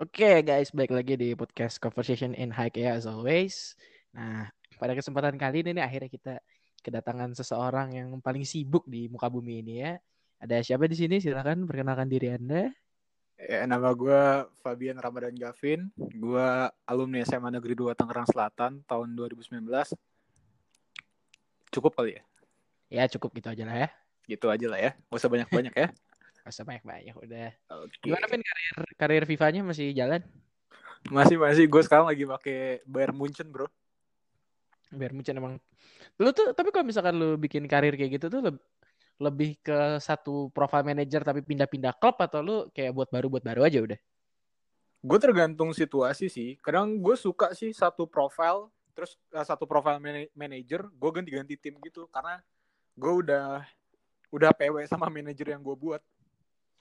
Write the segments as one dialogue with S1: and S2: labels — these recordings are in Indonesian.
S1: Oke guys, balik lagi di podcast Conversation in High ya as always. Nah, pada kesempatan kali ini nih akhirnya kita kedatangan seseorang yang paling sibuk di muka bumi ini ya. Ada siapa di sini? Silakan perkenalkan diri Anda.
S2: Ya, nama gue Fabian Ramadan Gavin. Gue alumni SMA Negeri 2 Tangerang Selatan tahun 2019. Cukup kali ya?
S1: Ya cukup gitu aja lah ya.
S2: Gitu aja lah ya. Gak usah banyak-banyak ya.
S1: Gak usah banyak-banyak udah.
S2: Oke.
S1: Gimana Vin karir karir FIFA-nya masih jalan?
S2: Masih masih gue sekarang lagi pakai Bayern Munchen bro.
S1: Biar Munchen emang. Lu tuh tapi kalau misalkan lu bikin karir kayak gitu tuh leb- lebih ke satu profile manager tapi pindah-pindah klub atau lu kayak buat baru buat baru aja udah?
S2: Gue tergantung situasi sih. Kadang gue suka sih satu profile, terus eh, satu profile mana- manager, gue ganti-ganti tim gitu karena gue udah udah PW sama manajer yang gue buat.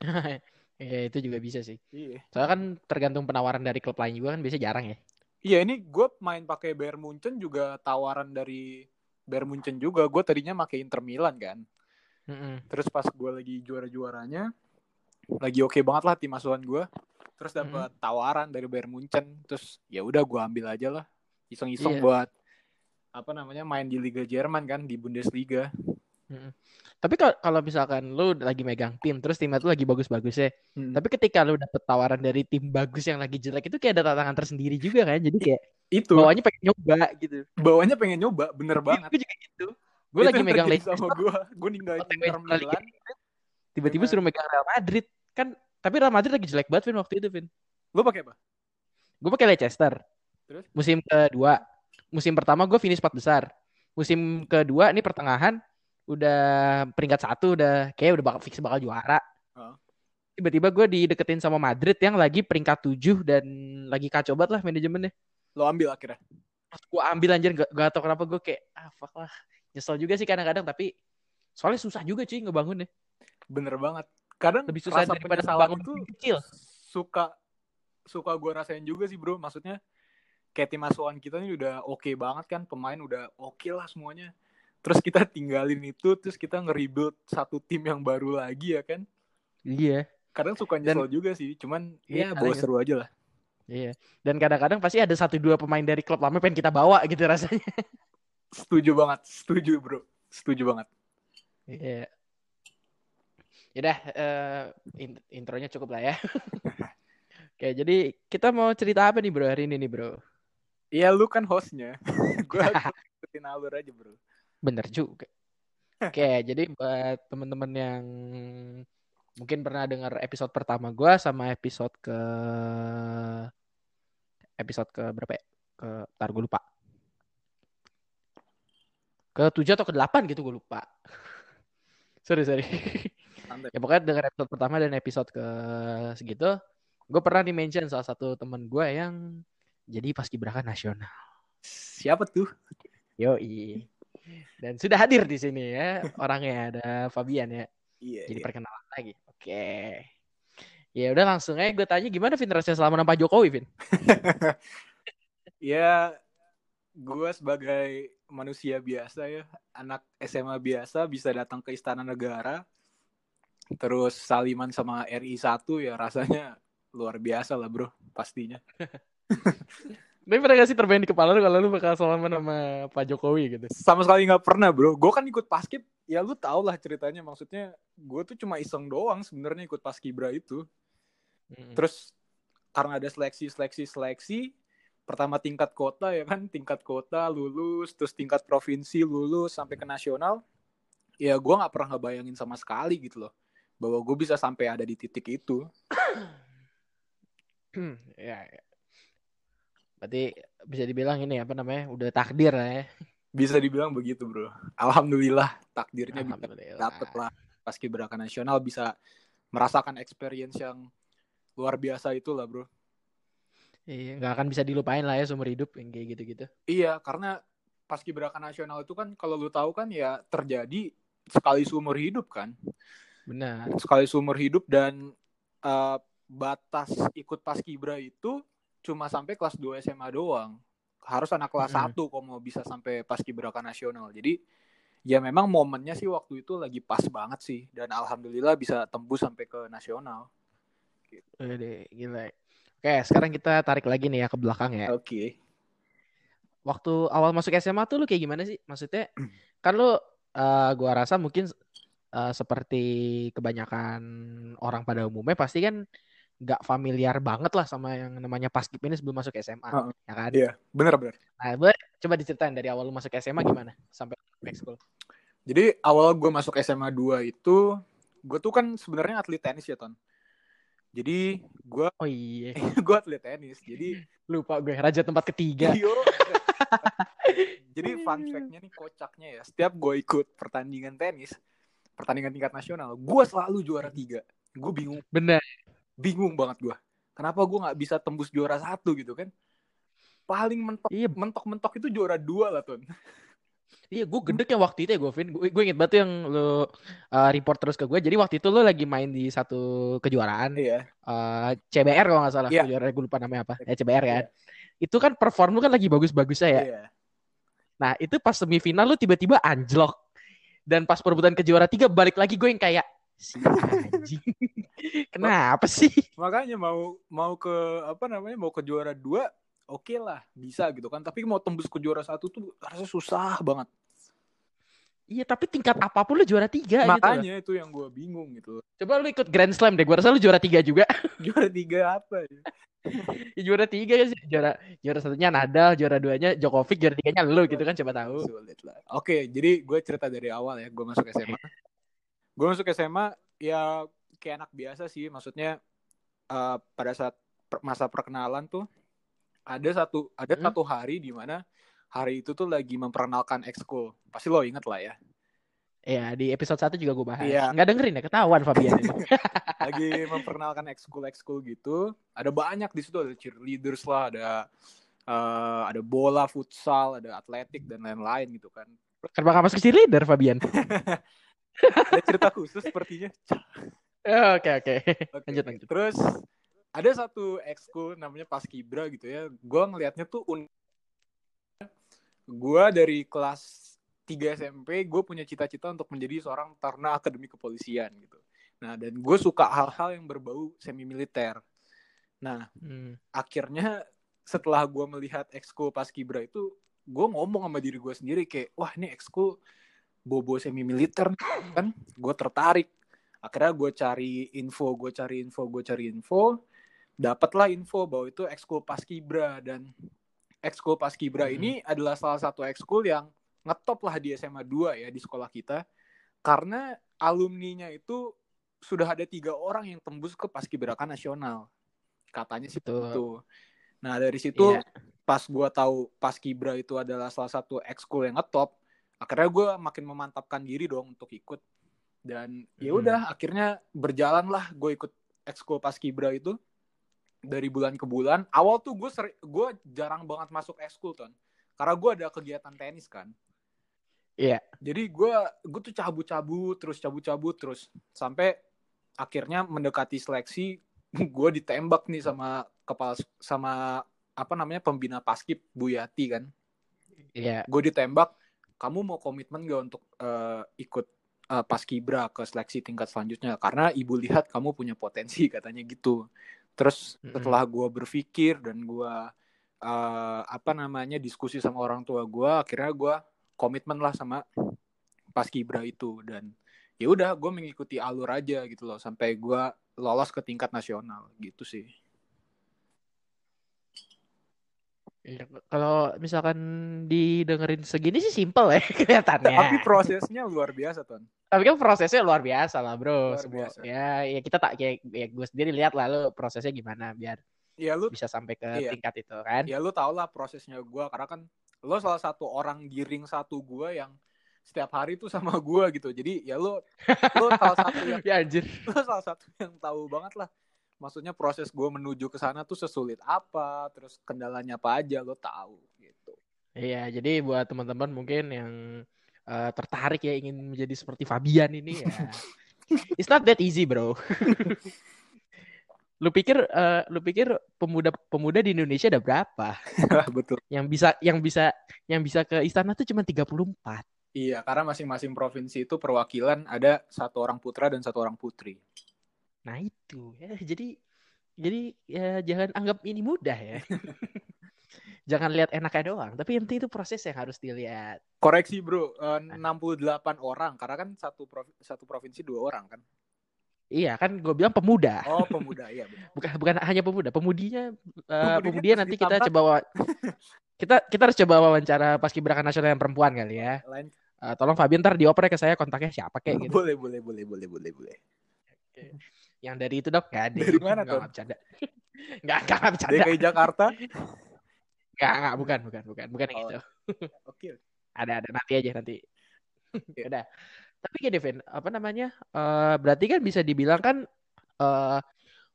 S1: Ya itu juga bisa sih.
S2: Iya.
S1: Soalnya kan tergantung penawaran dari klub lain juga kan biasanya jarang ya.
S2: Iya ini gue main pakai Bayern Munchen juga tawaran dari Bayern Munchen juga. Gue tadinya pakai Inter Milan kan.
S1: Mm-mm.
S2: Terus pas gue lagi juara-juaranya, lagi oke banget lah tim asuhan gue. Terus dapat tawaran dari Bayern Munchen. Terus ya udah gue ambil aja lah. Iseng-iseng
S1: Iya.
S2: buat apa namanya main di Liga Jerman kan di Bundesliga.
S1: Mm-mm. Tapi kalau misalkan lu lagi megang tim terus timnya tuh lagi bagus-bagus ya.
S2: Hmm.
S1: Tapi ketika lu dapet tawaran dari tim bagus yang lagi jelek itu kayak ada tantangan tersendiri juga kan. Jadi kayak
S2: itu
S1: bawahnya pengen nyoba gitu.
S2: bawahnya pengen nyoba, bener banget.
S1: Gue juga gitu. Gue lagi megang Leicester,
S2: sama gue. Gue ninggalin Inter Milan.
S1: Tiba-tiba suruh megang Real Madrid. Kan tapi Real Madrid lagi jelek banget Vin waktu itu Vin.
S2: Lo pakai apa?
S1: Gue pakai Leicester.
S2: Terus?
S1: Musim kedua. Musim pertama gue finish 4 besar. Musim kedua ini pertengahan udah peringkat satu udah kayak udah bakal fix bakal juara. Tiba-tiba gue dideketin sama Madrid yang lagi peringkat 7 dan lagi kacau banget lah manajemennya.
S2: Lo ambil akhirnya.
S1: Pas gue ambil anjir gak, gak tau kenapa gue kayak ah fuck lah. Nyesel juga sih kadang-kadang tapi soalnya susah juga cuy ngebangunnya.
S2: Bener banget. Kadang
S1: Lebih susah daripada bangun
S2: itu
S1: kecil.
S2: suka suka gue rasain juga sih bro maksudnya kayak tim asuhan kita ini udah oke banget kan pemain udah oke lah semuanya terus kita tinggalin itu terus kita nge-rebuild satu tim yang baru lagi ya kan
S1: Iya.
S2: kadang suka
S1: Dan-
S2: nyesel juga sih cuman
S1: Iya,
S2: ya bawa seru aja lah
S1: Iya. Dan kadang-kadang pasti ada satu dua pemain dari klub lama pengen kita bawa gitu rasanya.
S2: setuju banget setuju bro setuju banget
S1: Iya. Yaudah, eh, in- intronya cukup lah ya. Oke, jadi kita mau cerita apa nih bro hari ini nih bro?
S2: Iya lu kan hostnya gue ikutin alur aja bro
S1: Bener juga. Oke, jadi buat temen-temen yang mungkin pernah dengar episode pertama gua sama episode ke episode ke berapa ya? Ke ntar gue lupa. Ke tujuh atau ke delapan gitu gue lupa. sorry sorry. ya pokoknya dengar episode pertama dan episode ke segitu, gue pernah di mention salah satu temen gue yang jadi paskibraka nasional.
S2: siapa tuh
S1: Yoi. Dan sudah hadir di sini ya orangnya ada Fabian ya.
S2: iya
S1: Jadi
S2: iya.
S1: perkenalan lagi. Oke. Ya udah langsung aja gue tanya gimana Vin rasanya selama nampak Jokowi Vin?
S2: ya gue sebagai manusia biasa ya anak SMA biasa bisa datang ke istana negara terus saliman sama RI 1 ya rasanya luar biasa lah bro pastinya
S1: Tapi pernah gak sih terbayang di kepala lu kalau lu bakal salaman sama Pak Jokowi gitu?
S2: sama sekali nggak pernah bro gue kan ikut paskib ya lu tau lah ceritanya maksudnya gue tuh cuma iseng doang sebenarnya ikut paskibra itu
S1: Mm.
S2: terus karena ada seleksi seleksi seleksi pertama tingkat kota ya kan tingkat kota lulus terus tingkat provinsi lulus sampai ke nasional ya gue nggak pernah ngebayangin sama sekali gitu loh bahwa gue bisa sampai ada di titik itu
S1: ya, ya. Berarti bisa dibilang ini apa namanya? Udah takdir lah ya.
S2: bisa dibilang begitu bro alhamdulillah takdirnya
S1: Alhamdulillah.
S2: dapet lah paskibraka nasional bisa merasakan experience yang luar biasa itulah bro
S1: Iya, nggak akan bisa dilupain lah ya seumur hidup yang kayak gitu-gitu.
S2: Iya, karena paskibraka nasional itu kan kalau lu tahu kan ya terjadi sekali seumur hidup kan.
S1: Benar.
S2: Sekali seumur hidup dan eh, batas ikut paskibra itu cuma sampai kelas 2 SMA doang. Harus anak kelas
S1: Mm-mm.
S2: 1 kok mau bisa sampai paskibraka nasional. Jadi ya memang momennya sih waktu itu lagi pas banget sih dan alhamdulillah bisa tembus sampai ke nasional.
S1: Udah deh, gila. Oke, sekarang kita tarik lagi nih ya ke belakang ya.
S2: Oke.
S1: Waktu awal masuk SMA tuh lu kayak gimana sih? Maksudnya kan lu uh, gua rasa mungkin uh, seperti kebanyakan orang pada umumnya pasti kan nggak familiar banget lah sama yang namanya paskib ini sebelum masuk SMA,
S2: Uh-uh.
S1: ya kan?
S2: Iya, benar-benar.
S1: Nah, boleh coba diceritain dari awal lu masuk SMA gimana sampai ekskul.
S2: Jadi awal gue masuk SMA 2 itu, gue tuh kan sebenarnya atlet tenis ya, Ton. Jadi gue
S1: Oh iya,
S2: gue atlet tenis. Jadi
S1: lupa gue raja tempat ketiga.
S2: Yo. Jadi fun fact-nya nih kocaknya ya. Setiap gue ikut pertandingan tenis, pertandingan tingkat nasional, gue selalu juara tiga. Gue bingung,
S1: Bener.
S2: Bingung banget gue. Kenapa gue nggak bisa tembus juara satu gitu kan? Paling mentok,
S1: Iya,
S2: mentok-mentok itu juara dua lah ton.
S1: Iya, gue gedek ya waktu itu ya, Govin. Gue, gue inget banget tuh yang lu uh, report terus ke gue. Jadi waktu itu lu lagi main di satu kejuaraan,
S2: Iya.
S1: uh, CBR kalau nggak salah.
S2: Iya.
S1: Kejuaraan gue lupa namanya apa. Ya CBR kan.
S2: Iya.
S1: Itu kan perform lu kan lagi bagus-bagusnya ya.
S2: Iya.
S1: Nah itu pas semifinal lu tiba-tiba anjlok. Dan pas perebutan ke juara tiga balik lagi gue yang kayak si anjing. Kenapa sih?
S2: Makanya mau mau ke apa namanya mau ke juara dua, oke lah bisa gitu kan. Tapi mau tembus ke juara satu tuh rasanya susah banget.
S1: Iya tapi tingkat apa pun lu juara tiga gitu. loh.
S2: Makanya itu yang gue bingung gitu.
S1: Coba lu ikut Grand Slam deh. Gue rasa lu juara tiga juga.
S2: Juara tiga apa ya?
S1: Ya, juara tiga kan sih. Juara juara satunya Nadal, juara duanya Djokovic, juara tiganya lu gitu kan coba tahu.
S2: Sulit lah. Oke, jadi gue cerita dari awal ya. Gue masuk SMA. Gue masuk SMA ya kayak anak biasa sih. Maksudnya eh, pada saat per- masa perkenalan tuh ada satu ada
S1: Hmm.
S2: satu hari di mana hari itu tuh lagi memperkenalkan ekskul. Pasti lo inget lah ya.
S1: Iya di episode satu juga gue bahas.
S2: Iya.
S1: Nggak dengerin ya ketahuan Fabian ini.
S2: Lagi memperkenalkan ekskul ekskul gitu. Ada banyak di situ ada cheerleaders lah, ada eh, ada bola, futsal, ada atletik dan lain-lain gitu kan.
S1: Kenapa nggak masuk cheerleader Fabian?
S2: Ada cerita khusus sepertinya.
S1: Eh, Oke oke. Lanjut lanjut.
S2: Terus ada satu ekskul namanya Paskibra gitu ya. Gua ngelihatnya tuh un gua dari kelas 3 SMP gue punya cita-cita untuk menjadi seorang taruna akademi kepolisian gitu. Nah, dan gue suka hal-hal yang berbau semi militer. Nah,
S1: Hmm.
S2: akhirnya setelah gue melihat ekskul Paskibra itu, gue ngomong sama diri gue sendiri kayak, wah ini ekskul bobo semi militer kan, gue tertarik. Akhirnya gue cari info, gue cari info, gue cari info, dapatlah info bahwa itu ekskul Paskibra dan ekskul Paskibra
S1: Hmm.
S2: ini adalah salah satu ekskul yang ngetop lah di SMA 2 ya di sekolah kita karena alumninya itu sudah ada tiga orang yang tembus ke Paskibraka nasional katanya sih
S1: Betul.
S2: itu nah dari situ
S1: Iya.
S2: pas gue tahu Paskibra itu adalah salah satu ekskul yang ngetop akhirnya gue makin memantapkan diri dong untuk ikut dan ya
S1: Hmm.
S2: udah akhirnya berjalan lah gue ikut ekskul Paskibra itu dari bulan ke bulan awal tuh gue gue jarang banget masuk ekskul ton karena gue ada kegiatan tenis kan
S1: Iya.
S2: jadi gue gue tuh cabut-cabut terus cabut-cabut terus sampai akhirnya mendekati seleksi gue ditembak nih sama kepala sama apa namanya pembina paskib Bu Yati kan
S1: Iya.
S2: gue ditembak kamu mau komitmen gak untuk eh, ikut eh, paskibra ke seleksi tingkat selanjutnya? Karena ibu lihat kamu punya potensi katanya gitu. Terus setelah gue berpikir dan gue eh, apa namanya diskusi sama orang tua gue akhirnya gue komitmen lah sama paskibra itu. Dan ya udah gue mengikuti alur aja gitu loh sampai gue lolos ke tingkat nasional. Gitu sih
S1: Iya, Kalau misalkan didengerin segini sih simple ya kelihatannya.
S2: tapi prosesnya luar biasa ton
S1: Tapi kan prosesnya luar biasa lah bro.
S2: Luar
S1: Semua-
S2: biasa.
S1: Ya, ya kita tak kayak ya gue sendiri lihat lah lo prosesnya gimana biar
S2: ya lu
S1: bisa sampai ke
S2: Iya.
S1: tingkat itu kan.
S2: ya lu tau lah prosesnya gue karena kan lo salah satu orang di ring satu gue yang setiap hari tuh sama gue gitu jadi ya lo lo salah satu yang
S1: Ya anjir.
S2: lo salah satu yang tahu banget lah maksudnya proses gue menuju ke sana tuh sesulit apa terus kendalanya apa aja lo tahu gitu
S1: Iya, jadi buat teman-teman mungkin yang eh, tertarik ya ingin menjadi seperti Fabian ini ya. It's not that easy, bro. lu pikir eh, lu pikir pemuda-pemuda di Indonesia ada berapa
S2: betul
S1: yang bisa yang bisa yang bisa ke istana tuh cuma 34.
S2: iya karena masing-masing provinsi itu perwakilan ada satu orang putra dan satu orang putri
S1: Nah, itu ya. Jadi jadi ya jangan anggap ini mudah ya. jangan lihat enaknya doang, tapi yang penting itu proses yang harus dilihat.
S2: Koreksi bro, uh, 68 orang karena kan satu provi satu provinsi dua orang kan.
S1: Iya kan gue bilang pemuda.
S2: Oh pemuda iya benar.
S1: bukan bukan hanya pemuda, pemudinya uh,
S2: Pemudinya
S1: pemudian
S2: pas
S1: nanti kita coba kita kita harus coba wawancara paskibraka nasional yang perempuan kali ya.
S2: Lain
S1: Eh, tolong Fabian ntar dioper ke saya kontaknya siapa kayak gitu.
S2: boleh boleh boleh boleh boleh boleh.
S1: Yang dari itu dok nggak ada.
S2: Dari mana, Ton?
S1: nggak bercanda. Nggak nggak bercanda.
S2: DKI Jakarta.
S1: Nggak nggak bukan bukan bukan bukan yang
S2: Oh.
S1: gitu.
S2: Oke.
S1: Ada ada nanti aja nanti.
S2: Iya.
S1: Udah. Tapi gini Vin, apa namanya? Eh berarti kan bisa dibilang kan eh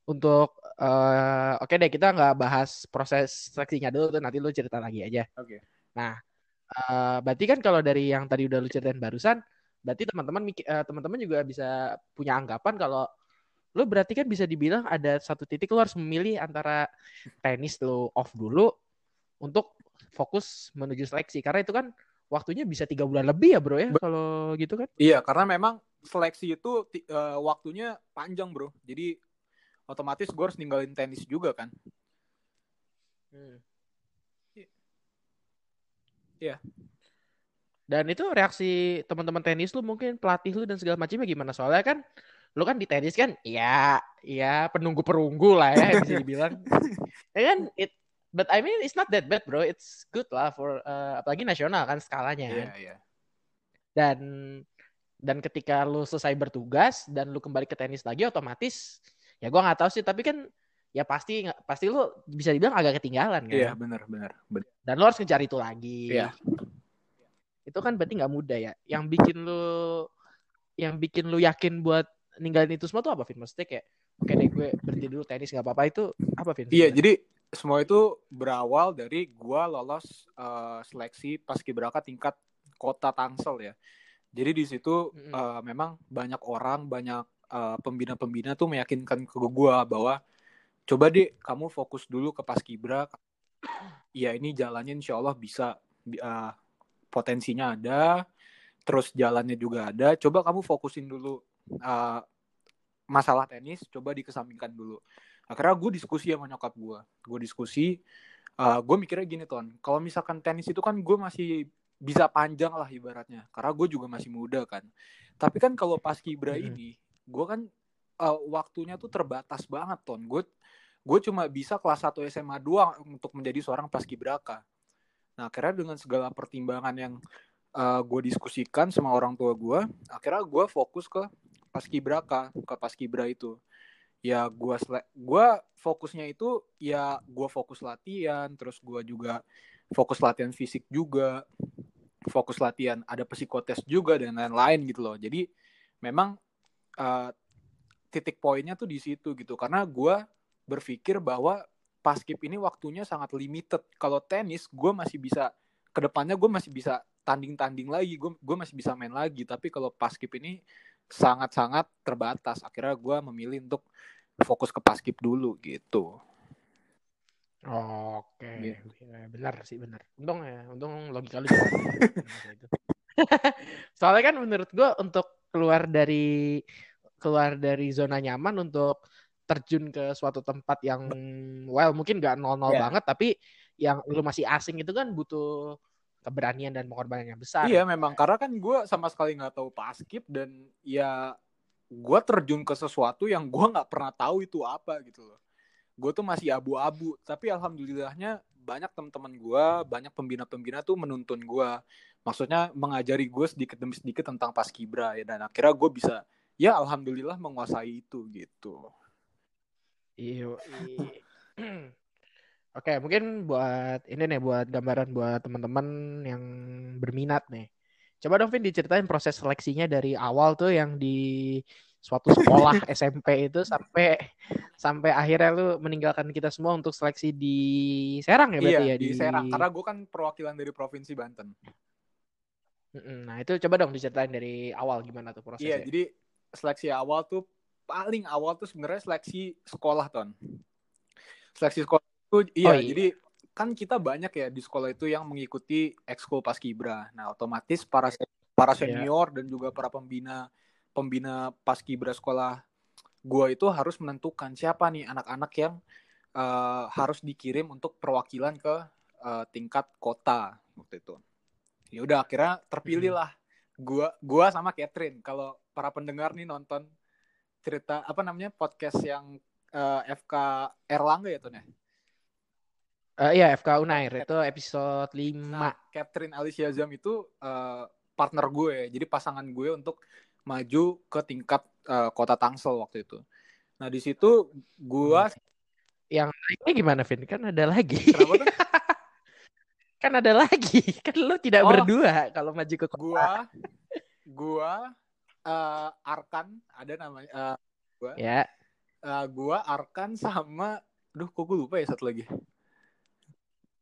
S1: untuk eh oke deh kita nggak bahas proses seleksinya dulu tuh nanti lu cerita lagi aja.
S2: Oke.
S1: Nah, eh berarti kan kalau dari yang tadi udah lu ceritain barusan, berarti teman-teman eh, teman-teman juga bisa punya anggapan kalau lu berarti kan bisa dibilang ada satu titik lu harus memilih antara tenis lu off dulu untuk fokus menuju seleksi karena itu kan waktunya bisa tiga bulan lebih ya bro ya kalau gitu kan
S2: Iya, karena memang seleksi itu eh, waktunya panjang, Bro. Jadi otomatis gue harus ninggalin tenis juga kan. Iya.
S1: dan itu reaksi teman-teman tenis lu mungkin pelatih lu dan segala macamnya gimana soalnya kan lu kan di tenis kan ya ya penunggu perunggu lah ya bisa dibilang ya kan it but I mean it's not that bad bro it's good lah for eh, apalagi nasional kan skalanya kan.
S2: Iya, iya.
S1: dan dan ketika lu selesai bertugas dan lu kembali ke tenis lagi otomatis ya gua nggak tahu sih tapi kan ya pasti pasti lu bisa dibilang agak ketinggalan kan
S2: Iya, benar, benar. benar.
S1: dan lu harus ngejar itu lagi
S2: Iya.
S1: itu kan berarti nggak mudah ya yang bikin lu yang bikin lu yakin buat ninggalin itu semua tuh apa Vin maksudnya kayak oke deh gue berhenti dulu tenis nggak apa-apa itu apa Vin
S2: Iya, jadi semua itu berawal dari gua lolos eh, seleksi paskibraka tingkat kota Tangsel ya. Jadi di situ
S1: Mm-mm.
S2: eh, memang banyak orang, banyak eh, pembina-pembina tuh meyakinkan ke gua bahwa coba deh kamu fokus dulu ke paskibra. Ya ini jalannya insya Allah bisa Bi- eh, potensinya ada, terus jalannya juga ada. Coba kamu fokusin dulu eh, masalah tenis, coba dikesampingkan dulu. Akhirnya gue diskusi sama nyokap gue gue diskusi gue mikirnya gini ton. Kalau misalkan tenis itu kan gue masih bisa panjang lah ibaratnya. Karena gue juga masih muda kan. Tapi kan kalau pas kibra
S1: Mhm.
S2: ini gue kan eh, waktunya tuh terbatas banget ton. Gue gue cuma bisa kelas 1 SMA doang untuk menjadi seorang paskibraka nah akhirnya dengan segala pertimbangan yang gue diskusikan sama orang tua gue akhirnya gue fokus ke paskibraka ke paskibra itu. Ya gua gua fokusnya itu ya gua fokus latihan terus gua juga fokus latihan fisik juga fokus latihan ada psikotes juga dan lain-lain gitu loh. Jadi memang eh, titik poinnya tuh di situ gitu. Karena gua berpikir bahwa paskib ini waktunya sangat limited. Kalau tenis gua masih bisa ke depannya gue masih bisa tanding-tanding lagi gue gue masih bisa main lagi. Tapi kalau paskib ini sangat-sangat terbatas akhirnya gua memilih untuk fokus ke paskib dulu gitu.
S1: Oke,
S2: Gitu.
S1: ya, benar sih benar. Untung ya, untung logika lu ya. Soalnya kan menurut gua untuk keluar dari keluar dari zona nyaman untuk terjun ke suatu tempat yang well mungkin nggak nol-nol
S2: Ya.
S1: banget tapi yang lu masih asing itu kan butuh keberanian dan pengorbanan yang besar.
S2: Iya memang karena kan gue sama sekali nggak tahu paskib dan ya gue terjun ke sesuatu yang gue nggak pernah tahu itu apa gitu loh. Gue tuh masih abu-abu tapi alhamdulillahnya banyak teman-teman gue, banyak pembina-pembina tuh menuntun gue. Maksudnya mengajari gue sedikit demi sedikit tentang paskibra ya dan akhirnya gue bisa ya alhamdulillah menguasai itu gitu.
S1: Iya. Oke, mungkin buat ini nih buat gambaran buat teman-teman yang berminat nih. Coba dong Vin diceritain proses seleksinya dari awal tuh yang di suatu sekolah SMP itu sampai sampai akhirnya lu meninggalkan kita semua untuk seleksi di Serang ya berarti
S2: iya
S1: ya
S2: di Serang karena gue kan perwakilan dari provinsi Banten.
S1: Nah, itu coba dong diceritain dari awal gimana tuh prosesnya.
S2: Iya, jadi seleksi awal tuh paling awal tuh sebenarnya seleksi sekolah ton. Seleksi sekolah itu iya,
S1: Oh, iya.
S2: jadi kan kita banyak ya di sekolah itu yang mengikuti ekskul paskibra. Nah, otomatis para para
S1: Iya.
S2: senior dan juga para pembina pembina paskibra sekolah gue itu harus menentukan siapa nih anak-anak yang uh, harus dikirim untuk perwakilan ke uh, tingkat kota waktu itu. Ya udah akhirnya terpilih lah gua gua sama Catherine. Kalau para pendengar nih nonton cerita apa namanya podcast yang uh, FK Erlangga ya tuh nih.
S1: Uh, iya FK Unair itu episode 5. Nah,
S2: Catherine Alicia Zam itu uh, partner gue, jadi pasangan gue untuk maju ke tingkat uh, kota Tangsel waktu itu. Nah di situ gue hmm.
S1: yang lainnya gimana Vin? Kan ada lagi. kan ada lagi. Kan lu tidak oh, berdua kalau maju ke kota.
S2: Gua, gua, uh, Arkan ada namanya. Uh, gua.
S1: Ya.
S2: Uh, gua Arkan sama, duh kok gue lupa ya satu lagi.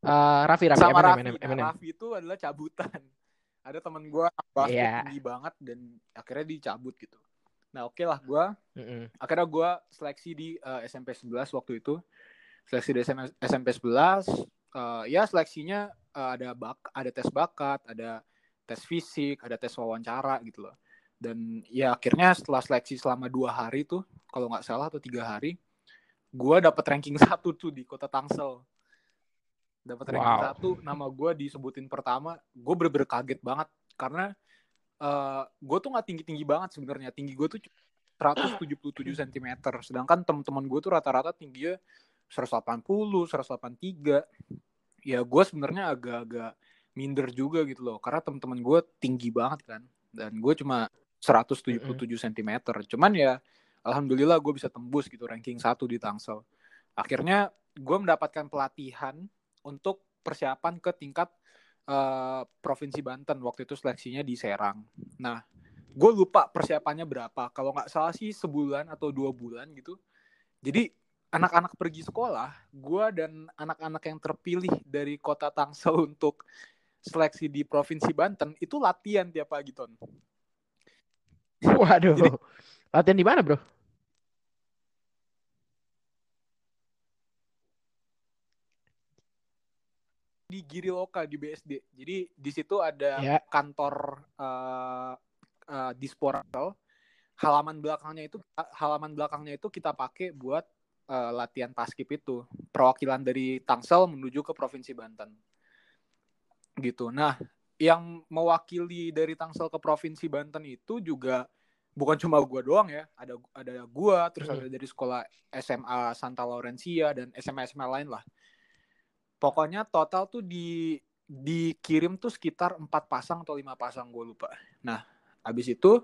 S1: Uh, Raffi, Raffi,
S2: sama Raffi. Eminem, Eminem. Raffi itu adalah cabutan. Ada temen gue basket yeah. tinggi banget dan akhirnya dicabut gitu. Nah oke okay lah gue, mm -hmm. akhirnya gue seleksi di uh, SMP 11 waktu itu. Seleksi di SM, SMP 11, uh, ya seleksinya uh, ada bak, ada tes bakat, ada tes fisik, ada tes wawancara gitu loh. Dan ya akhirnya setelah seleksi selama dua hari tuh, kalau nggak salah atau tiga hari, gue dapet ranking satu tuh di kota Tangsel dapat ranking wow. satu nama gue disebutin pertama gue bener-bener kaget banget. Karena uh, eh, gue tuh nggak tinggi tinggi banget sebenarnya. Tinggi gue tuh 177 cm sedangkan teman-teman gue tuh rata-rata tingginya 180 183 ya gue sebenarnya agak-agak minder juga gitu loh. Karena teman-teman gue tinggi banget kan. Dan gue cuma 177 mm -hmm. cm cuman ya alhamdulillah gue bisa tembus gitu ranking satu di Tangsel. Akhirnya gue mendapatkan pelatihan untuk persiapan ke tingkat uh, provinsi Banten waktu itu seleksinya di Serang. Nah, gue lupa persiapannya berapa. Kalau nggak salah sih sebulan atau dua bulan gitu. Jadi anak-anak pergi sekolah, gue dan anak-anak yang terpilih dari kota Tangsel untuk seleksi di provinsi Banten itu latihan tiap pagi ton.
S1: Waduh, Jadi, latihan di mana bro?
S2: Di Giri Loka di BSD. Jadi di situ ada yeah. kantor uh, uh. Halaman belakangnya itu halaman belakangnya itu kita pakai buat uh, latihan paskip itu. Perwakilan dari Tangsel menuju ke Provinsi Banten. Gitu. Nah, yang mewakili dari Tangsel ke Provinsi Banten itu juga bukan cuma gua doang ya. Ada ada gua, terus ada dari sekolah SMA Santa Laurencia dan SMA SMA lain lah pokoknya total tuh di dikirim tuh sekitar empat pasang atau lima pasang gue lupa. Nah, habis itu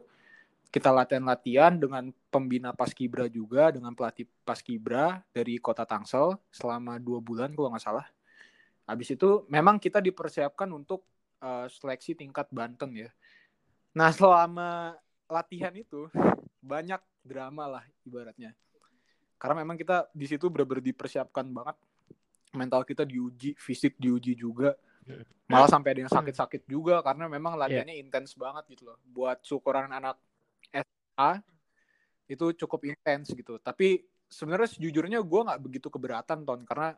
S2: kita latihan-latihan dengan pembina paskibra juga dengan pelatih paskibra dari kota Tangsel selama dua bulan kalau nggak salah. Habis itu memang kita dipersiapkan untuk uh, seleksi tingkat Banten ya. Nah selama latihan itu banyak drama lah ibaratnya. Karena memang kita di situ benar-benar dipersiapkan banget mental kita diuji, fisik diuji juga. Malah sampai ada yang sakit-sakit juga karena memang iya. latihannya yeah. intens banget gitu loh. Buat syukuran anak SA itu cukup intens gitu. Tapi sebenarnya sejujurnya gue nggak begitu keberatan ton karena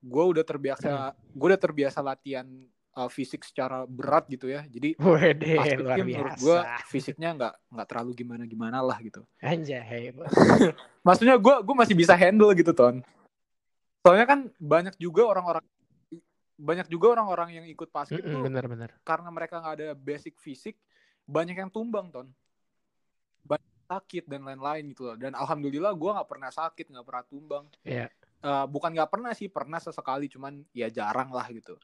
S2: gue udah terbiasa hmm. gue udah terbiasa latihan uh, fisik secara berat gitu ya jadi
S1: Wede, luar menurut
S2: gue fisiknya nggak nggak terlalu gimana gimana lah gitu
S1: anjay
S2: maksudnya gue gue masih bisa handle gitu ton soalnya kan banyak juga orang-orang banyak juga orang-orang yang ikut basket mm -mm,
S1: bener, bener.
S2: karena mereka nggak ada basic fisik banyak yang tumbang ton. Banyak sakit dan lain-lain gitu loh. Dan alhamdulillah gue nggak pernah sakit nggak pernah tumbang.
S1: Yeah.
S2: uh, bukan nggak pernah sih pernah sesekali cuman ya jarang lah gitu.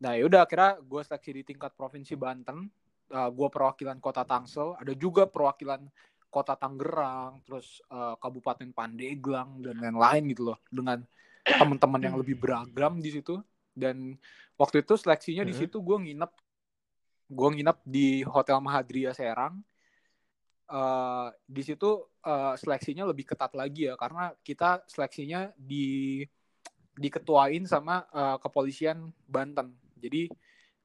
S2: Nah yaudah akhirnya gue seleksi di tingkat provinsi Banten. Uh, gue perwakilan kota Tangsel. Ada juga perwakilan kota Tangerang, terus uh, Kabupaten Pandeglang dan lain-lain gitu loh dengan teman-teman yang lebih beragam di situ. Dan waktu itu seleksinya di situ gue nginep gue nginep di Hotel Mahadria Serang. Uh, di situ uh, seleksinya lebih ketat lagi ya karena kita seleksinya di diketuain sama uh, kepolisian Banten. Jadi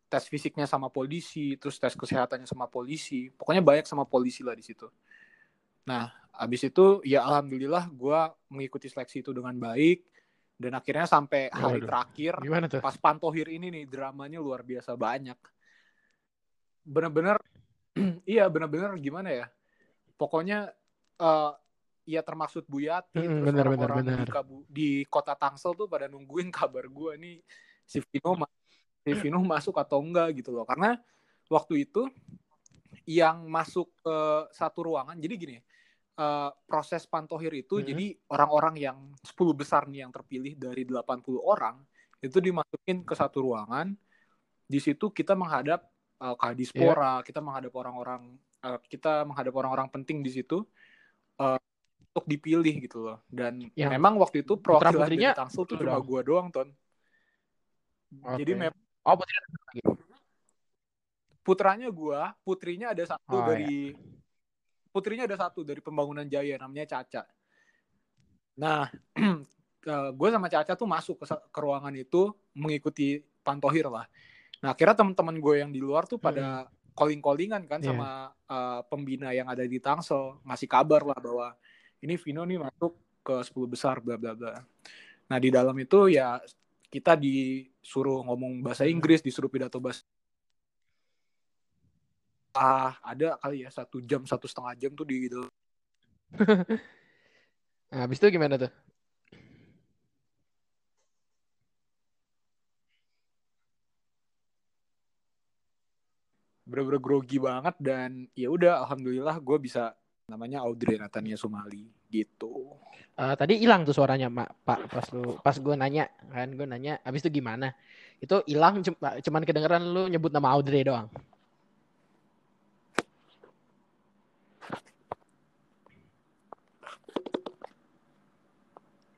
S2: tes fisiknya sama polisi terus tes kesehatannya sama polisi. Pokoknya banyak sama polisi lah di situ Nah, abis itu ya alhamdulillah gue mengikuti seleksi itu dengan baik dan akhirnya sampai hari Waduh. terakhir
S1: Gimana tuh?
S2: pas Pantohir ini nih dramanya luar biasa banyak. Bener-bener iya bener-bener gimana ya? Pokoknya uh, ya termaksud Buyati
S1: Mm,
S2: terus
S1: benar, benar,
S2: orang-orang di,
S1: benar.
S2: Kabu- di kota Tangsel tuh pada nungguin kabar gue nih si Vino si Vino masuk atau enggak gitu loh karena waktu itu yang masuk ke satu ruangan jadi gini eh, proses pantohir itu
S1: Hmm.
S2: jadi orang-orang yang 10 besar nih yang terpilih dari 80 orang itu dimasukin ke satu ruangan. Di situ kita menghadap eh, Kadispora kita menghadap orang-orang eh, kita menghadap orang-orang penting di situ eh, untuk dipilih gitu loh. Dan
S1: Yang
S2: memang waktu itu perwakilan dari Tangsel tuh cuma gua doang ton. Jadi
S1: Oke.
S2: memang
S1: Oh,
S2: putranya gua putrinya ada satu
S1: Oh,
S2: dari putrinya ada satu dari pembangunan jaya namanya Caca. Nah gue sama Caca tuh masuk ke, ke ruangan itu mengikuti pantohir lah. Nah akhirnya teman-teman gue yang di luar tuh pada calling callingan kan
S1: Iya.
S2: sama uh, pembina yang ada di Tangsel. Ngasih kabar lah bahwa ini Vino nih masuk ke 10 besar bla bla bla. Nah di dalam itu ya kita disuruh ngomong bahasa Inggris disuruh pidato bahasa ah ada kali ya satu jam satu setengah jam tuh di gitu
S1: Nah, habis itu gimana tuh?
S2: bener-bener grogi banget dan ya udah alhamdulillah gue bisa namanya Audrey Natania Sumali gitu
S1: Eh, tadi hilang tuh suaranya, Mak. Pak, pas lu pas gue nanya kan, gue nanya, habis itu gimana? Itu hilang cuma cuman kedengeran lu nyebut nama Audrey doang.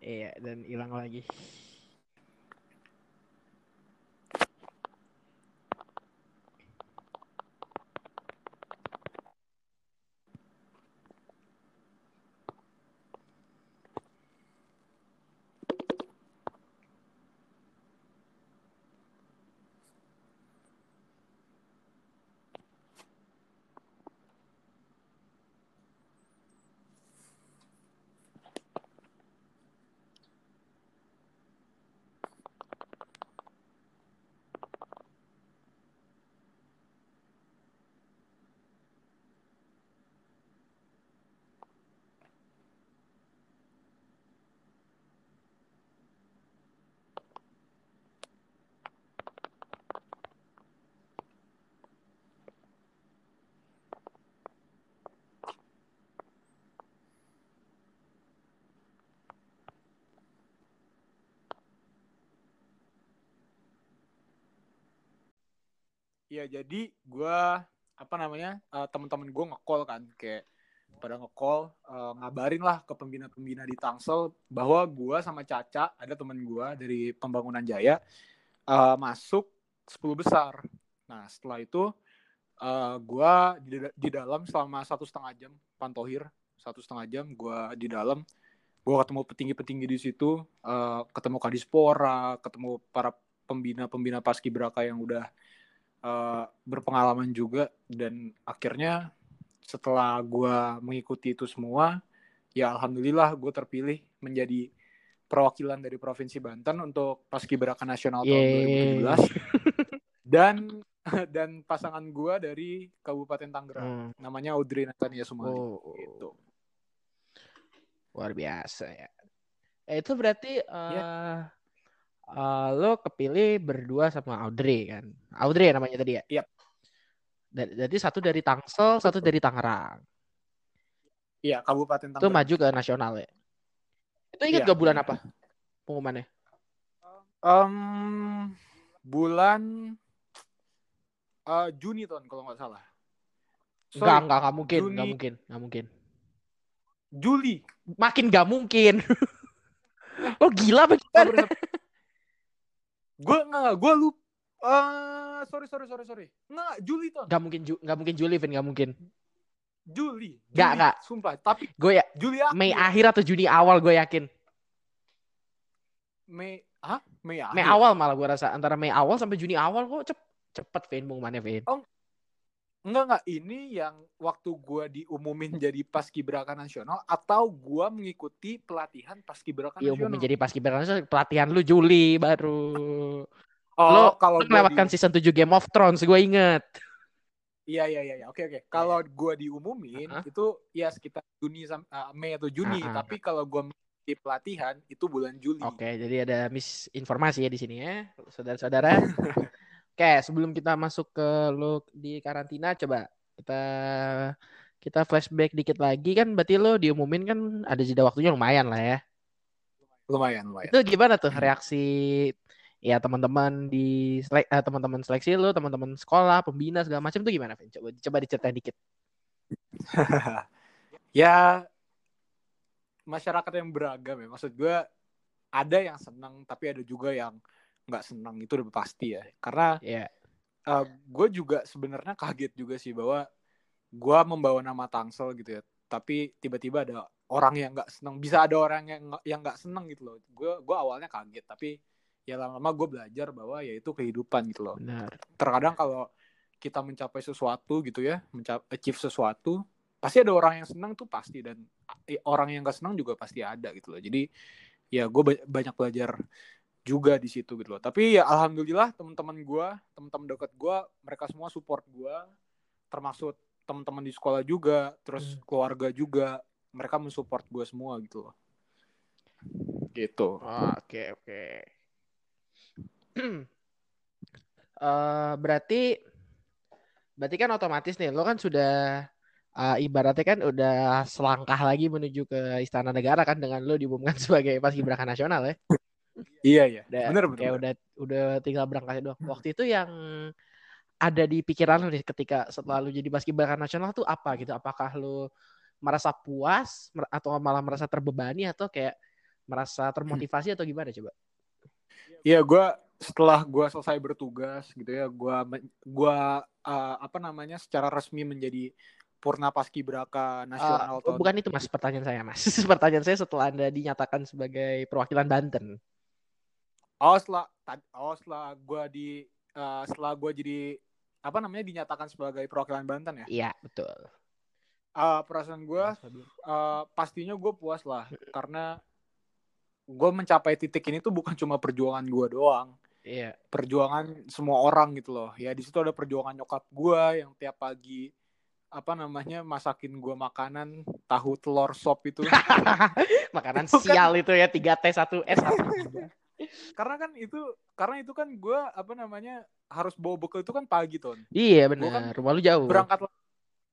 S1: Iya, dan hilang lagi.
S2: Ya jadi gue apa namanya uh, teman-teman gue nge-call kan kayak pada nge-call uh, ngabarin lah ke pembina-pembina di Tangsel bahwa gue sama Caca ada teman gue dari pembangunan Jaya uh, masuk 10 besar. Nah setelah itu uh, gue di, di dalam selama satu setengah jam pantohir satu setengah jam gue di dalam gue ketemu petinggi-petinggi di situ uh, ketemu Kadispora ketemu para pembina-pembina paskibraka yang udah uh, berpengalaman juga dan akhirnya setelah gue mengikuti itu semua ya alhamdulillah gue terpilih menjadi perwakilan dari provinsi Banten untuk paskibraka nasional tahun
S1: Yeay.
S2: 2017 dan dan pasangan gue dari Kabupaten Tangerang
S1: Hmm.
S2: namanya Audrey Natania Sumali
S1: Oh,
S2: gitu.
S1: luar biasa ya. Eh, itu berarti eh
S2: Ya.
S1: Eh, lo kepilih berdua sama Audrey kan? Audrey ya namanya tadi ya?
S2: Yap.
S1: Da- Jadi satu dari Tangsel, satu dari Tangerang.
S2: Iya Kabupaten
S1: Itu
S2: Tangerang.
S1: maju ke nasional ya. Itu ingat
S2: Iya.
S1: gak bulan apa pengumumannya?
S2: Em, bulan eh, Juni tahun kalau nggak salah. Sorry,
S1: Enggak, enggak, enggak mungkin,
S2: Juni.
S1: enggak mungkin, enggak mungkin.
S2: Juli.
S1: Makin enggak mungkin. Lo gila apa gimana?
S2: Gue nggak gue lup eh sorry sorry sorry sorry nggak Juli tahun
S1: Enggak mungkin, Ju- enggak mungkin Juli, Vin, enggak mungkin.
S2: Juli
S1: Nggak,
S2: Juli,
S1: nggak.
S2: sumpah tapi
S1: Gue ya
S2: Juli akhir
S1: Mei akhir atau Juni awal gue yakin.
S2: Mei ah Mei akhir
S1: Mei awal malah gue rasa antara Mei awal sampai Juni awal kok cep cepet Vin pengumumannya Vin.
S2: Enggak enggak ini yang waktu gue diumumin jadi paskibraka nasional atau gue mengikuti pelatihan paskibraka
S1: Iya
S2: nasional.
S1: umum menjadi paskibraka pelatihan lu Juli baru.
S2: oh,
S1: lo,
S2: kalau
S1: lo melewatkan
S2: di-
S1: season 7 Game of Thrones gue inget.
S2: Iya iya iya, iya. oke oke. Kalau gue diumumin
S1: Uh-huh.
S2: itu ya sekitar Juni uh, Mei atau Juni,
S1: Uh-uh.
S2: tapi kalau gue di pelatihan itu bulan Juli.
S1: Oke, jadi ada misinformasi ya di sini ya, saudara-saudara. Oke, sebelum kita masuk ke lo di karantina, coba kita kita flashback dikit lagi kan, berarti lo diumumin kan ada jeda waktunya lumayan lah ya.
S2: Lumayan lumayan.
S1: Itu gimana tuh reaksi ya teman-teman di eh, teman-teman seleksi lo, teman-teman sekolah, pembina segala macam tuh gimana, Vin? Coba coba diceritain dikit.
S2: ya masyarakat yang beragam ya. Maksud gue ada yang senang tapi ada juga yang nggak senang itu udah pasti ya. Karena
S1: Ya.
S2: gue juga sebenarnya kaget juga sih bahwa gue membawa nama Tangsel gitu ya. Tapi tiba-tiba ada orang yang nggak senang. Bisa ada orang yang yang nggak senang gitu loh. Gue gue awalnya kaget tapi ya lama-lama gue belajar bahwa ya itu kehidupan gitu loh.
S1: Benar.
S2: Terkadang kalau kita mencapai sesuatu gitu ya, mencapai achieve sesuatu, pasti ada orang yang senang tuh pasti dan eh, orang yang gak senang juga pasti ada gitu loh. Jadi ya gue banyak belajar juga di situ gitu loh. Tapi ya alhamdulillah teman-teman gue, teman-teman dekat gue, mereka semua support gue, termasuk teman-teman di sekolah juga, terus
S1: Hmm.
S2: keluarga juga, mereka mensupport gue semua gitu loh. Gitu.
S1: Oke, oke. Eh, berarti berarti kan otomatis nih lo kan sudah eh, ibaratnya kan udah selangkah lagi menuju ke istana negara kan dengan lo diumumkan sebagai paskibraka nasional ya.
S2: Iya iya.
S1: Udah,
S2: Bener bener.
S1: kayak
S2: bener.
S1: udah udah tinggal berangkat doang. Waktu itu yang ada di pikiran lo nih ketika setelah lo jadi paskibraka nasional tuh apa gitu? Apakah lo merasa puas atau malah merasa terbebani atau kayak merasa termotivasi atau gimana coba?
S2: Iya, gue setelah gue selesai bertugas gitu ya, gue gua uh, apa namanya secara resmi menjadi Purna Paskibraka Nasional tahun.
S1: bukan itu mas pertanyaan saya mas. pertanyaan saya setelah anda dinyatakan sebagai perwakilan Banten.
S2: Oh setelah tad- oh setelah gue di uh, setelah gue jadi apa namanya dinyatakan sebagai perwakilan Banten ya.
S1: Iya betul.
S2: Uh, perasaan gue uh, pastinya gue puas lah karena gue mencapai titik ini tuh bukan cuma perjuangan gue doang.
S1: Iya.
S2: perjuangan semua orang gitu loh. Ya di situ ada perjuangan nyokap gue yang tiap pagi apa namanya masakin gue makanan tahu telur sop itu.
S1: Makanan
S2: Itu kan-
S1: sial itu ya 3 T 1 S
S2: karena kan itu karena itu kan gue apa namanya harus bawa bekal itu kan pagi ton.
S1: Iya
S2: Gua kan
S1: benar. Rumah lu jauh.
S2: Berangkat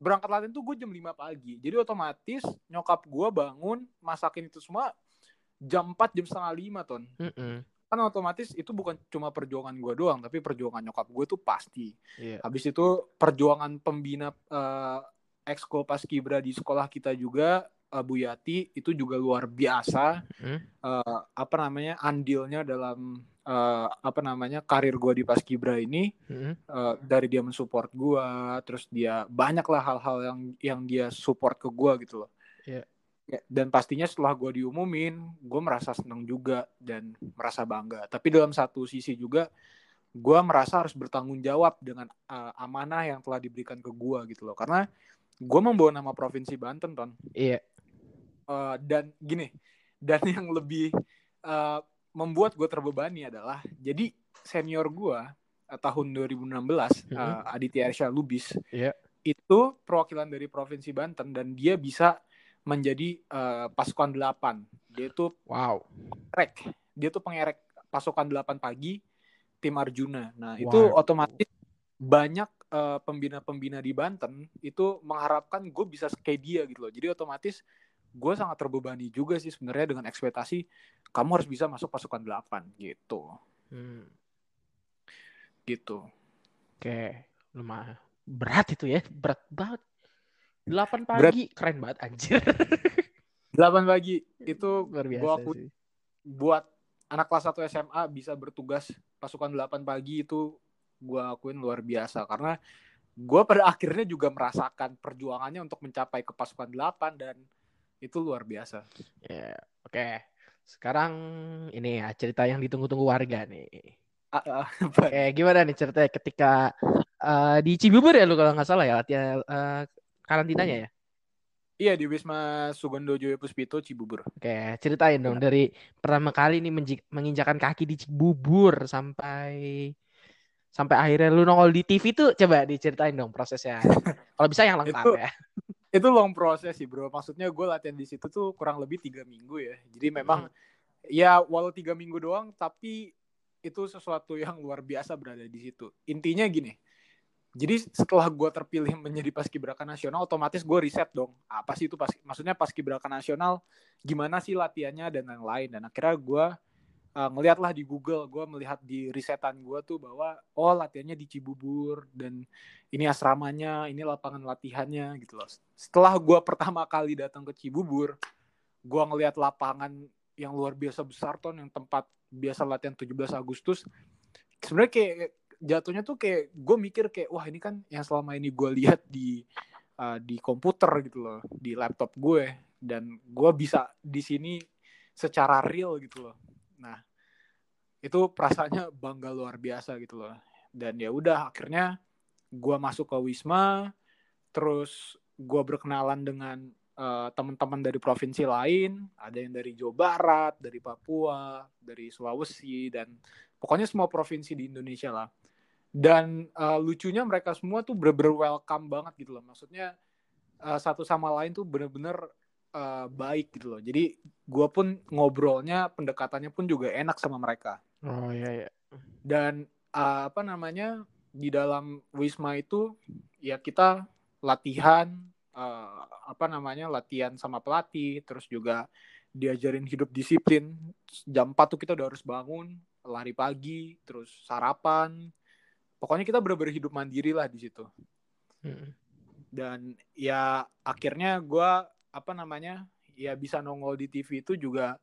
S2: berangkat latihan tuh gue jam 5 pagi. Jadi otomatis nyokap gue bangun masakin itu semua jam 4 jam setengah 5 ton.
S1: Mm-mm.
S2: Kan otomatis itu bukan cuma perjuangan gue doang, tapi perjuangan nyokap gue tuh pasti.
S1: Iya.
S2: Habis itu perjuangan pembina eh, ekskul paskibra di sekolah kita juga eh, Bu Yati itu juga luar biasa.
S1: Hmm.
S2: Eh, apa namanya andilnya dalam eh, apa namanya karir gue di paskibra ini
S1: Mm-mm.
S2: eh, dari dia mensupport gue, terus dia banyak lah hal-hal yang yang dia support ke gue gitu loh.
S1: Iya.
S2: Ya, dan pastinya setelah gue diumumin, gue merasa senang juga dan merasa bangga. Tapi dalam satu sisi juga, gue merasa harus bertanggung jawab dengan uh, amanah yang telah diberikan ke gue gitu loh. Karena gue membawa nama provinsi Banten, ton.
S1: Iya.
S2: Uh, dan gini, dan yang lebih uh, membuat gue terbebani adalah, jadi senior gue uh, tahun 2016,
S1: Mhm.
S2: uh, Aditya Ersya Lubis,
S1: Iya.
S2: itu perwakilan dari provinsi Banten dan dia bisa menjadi uh, pasukan 8. Dia itu
S1: Wow.
S2: pengerek. Dia tuh pengerek pasukan 8 pagi tim Arjuna. Nah, itu
S1: Wow.
S2: otomatis banyak uh, pembina-pembina di Banten itu mengharapkan gue bisa kayak dia gitu loh. Jadi otomatis gue sangat terbebani juga sih sebenarnya dengan ekspektasi kamu harus bisa masuk pasukan 8 gitu.
S1: Hmm.
S2: Gitu.
S1: Oke. Lumayan. Berat itu ya. Berat banget. 8
S2: Berat.
S1: pagi. Keren banget anjir.
S2: 8 pagi itu
S1: Luar biasa
S2: gua akui
S1: sih.
S2: buat anak kelas 1 SMA bisa bertugas pasukan 8 pagi itu gue akuin luar biasa karena gue pada akhirnya juga merasakan perjuangannya untuk mencapai ke pasukan 8 dan itu luar biasa.
S1: Ya, Oke. Sekarang ini ya cerita yang ditunggu-tunggu warga nih.
S2: Ah, ah,
S1: Oke, gimana nih ceritanya ketika eh, di Cibubur ya lu kalau nggak salah ya latihan eh, karantinanya ya?
S2: iya di Wisma Sugondo Joyo Puspito Cibubur.
S1: Oke, ceritain dong dari pertama kali nih menji- menginjakan kaki di Cibubur sampai sampai akhirnya lu nongol di TV tuh coba diceritain dong prosesnya. Kalau bisa yang lengkap
S2: Itu
S1: ya.
S2: Itu long proses sih bro. Maksudnya gue latihan di situ tuh kurang lebih tiga minggu ya. Jadi memang ya walau tiga minggu doang, tapi itu sesuatu yang luar biasa berada di situ. Intinya gini. Jadi setelah gue terpilih menjadi paskibraka nasional, otomatis gue riset dong. Apa sih itu pas, maksudnya paskibraka nasional? Gimana sih latihannya dan lain-lain. Dan akhirnya gue uh, ngelihatlah di Google, gue melihat di risetan gue tuh bahwa oh latihannya di Cibubur dan ini asramanya, ini lapangan latihannya gitu loh. Setelah gue pertama kali datang ke Cibubur, gue ngelihat lapangan yang luar biasa besar ton, yang tempat biasa latihan 17 Agustus. Sebenarnya kayak jatuhnya tuh kayak gue mikir kayak wah ini kan yang selama ini gue lihat di uh, di komputer gitu loh, di laptop gue dan gue bisa di sini secara real gitu loh. Nah, itu perasaannya bangga luar biasa gitu loh. Dan ya udah akhirnya gue masuk ke Wisma, terus gue berkenalan dengan uh, teman-teman dari provinsi lain, ada yang dari Jawa Barat, dari Papua, dari Sulawesi, dan pokoknya semua provinsi di Indonesia lah. Dan uh, lucunya mereka semua tuh bener-bener welcome banget gitu loh. Maksudnya uh, satu sama lain tuh bener-bener uh, baik gitu loh. Jadi gue pun ngobrolnya, pendekatannya pun juga enak sama mereka.
S1: Oh iya iya.
S2: Dan uh, apa namanya di dalam wisma itu ya kita latihan uh, apa namanya latihan sama pelatih, terus juga diajarin hidup disiplin. Jam 4 tuh kita udah harus bangun, lari pagi, terus sarapan. Pokoknya kita bener-bener hidup mandiri lah di situ.
S1: Hmm.
S2: Dan ya akhirnya gue apa namanya ya bisa nongol di TV itu juga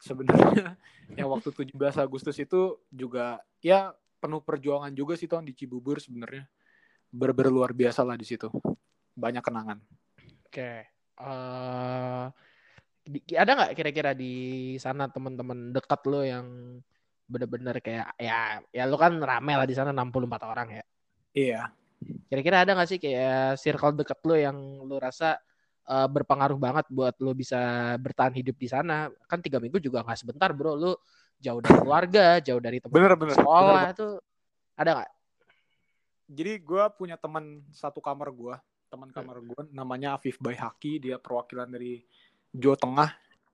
S2: sebenarnya yang waktu 17 Agustus itu juga ya penuh perjuangan juga sih Ton di Cibubur sebenarnya ber luar biasa lah di situ banyak kenangan.
S1: Oke, uh, ada nggak kira-kira di sana teman-teman dekat lo yang bener-bener kayak ya ya lo kan rame lah di sana 64 orang ya.
S2: Iya.
S1: Kira-kira ada nggak sih kayak circle dekat lo yang lo rasa uh, berpengaruh banget buat lo bisa bertahan hidup di sana? Kan tiga minggu juga nggak sebentar bro. Lo jauh dari keluarga, jauh dari teman
S2: bener, bener,
S1: sekolah
S2: bener.
S1: itu ada nggak?
S2: Jadi gue punya teman satu kamar gue, teman kamar gue namanya Afif Bayhaki, dia perwakilan dari Jawa Tengah.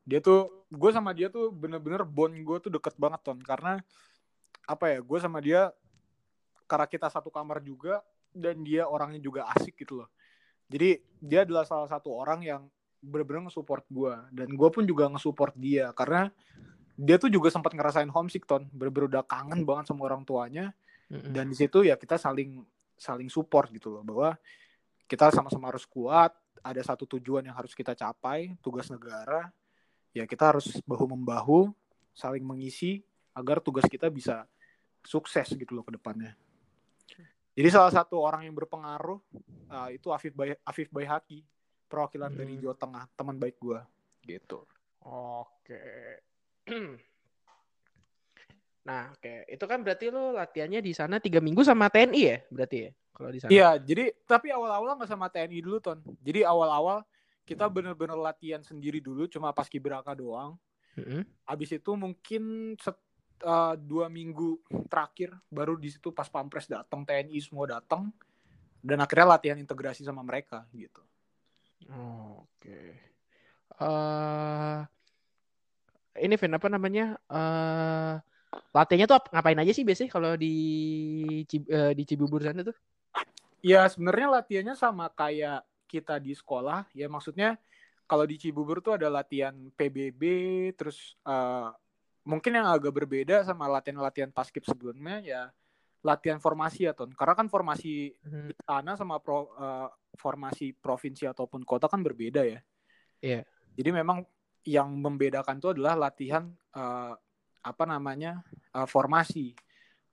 S2: Dia tuh gue sama dia tuh bener-bener bond gue tuh deket banget ton karena apa ya gue sama dia karena kita satu kamar juga dan dia orangnya juga asik gitu loh jadi dia adalah salah satu orang yang bener-bener nge-support gue dan gue pun juga nge-support dia. Karena dia tuh juga sempat ngerasain homesick ton. Bener-bener udah kangen banget sama orang tuanya. Mm-hmm. dan di situ ya kita saling saling support gitu loh. Bahwa kita sama-sama harus kuat ada satu tujuan yang harus kita capai tugas negara. Ya kita harus bahu membahu saling mengisi agar tugas kita bisa sukses gitu loh ke depannya. Jadi salah satu orang yang berpengaruh uh, itu Afif Bay Afif Bayhaki, perwakilan hmm. dari Jawa Tengah, teman baik gue, gitu.
S1: Oke. Nah, oke, itu kan berarti lo latihannya di sana tiga minggu sama TNI ya, berarti ya, kalau di sana.
S2: Iya, jadi tapi awal-awal nggak sama TNI dulu ton. Jadi awal-awal kita bener-bener latihan sendiri dulu cuma pas kibraka doang
S1: mm-hmm.
S2: abis itu mungkin set, uh, dua minggu terakhir baru di situ pas pampres datang TNI semua datang dan akhirnya latihan integrasi sama mereka gitu.
S1: Oh, oke. Okay. uh, eh, ini Vin apa namanya? Uh, latihannya tuh ngapain aja sih biasanya kalau di uh, di Cibubur sana tuh?
S2: Ya sebenarnya latihannya sama kayak kita di sekolah. Ya maksudnya kalau di Cibubur tuh ada latihan PBB terus uh, mungkin yang agak berbeda sama latihan-latihan paskib sebelumnya ya latihan formasi ya ton karena kan formasi hmm. sama pro, uh, formasi provinsi ataupun kota kan berbeda ya
S1: Iya. Yeah.
S2: jadi memang yang membedakan itu adalah latihan uh, apa namanya uh, formasi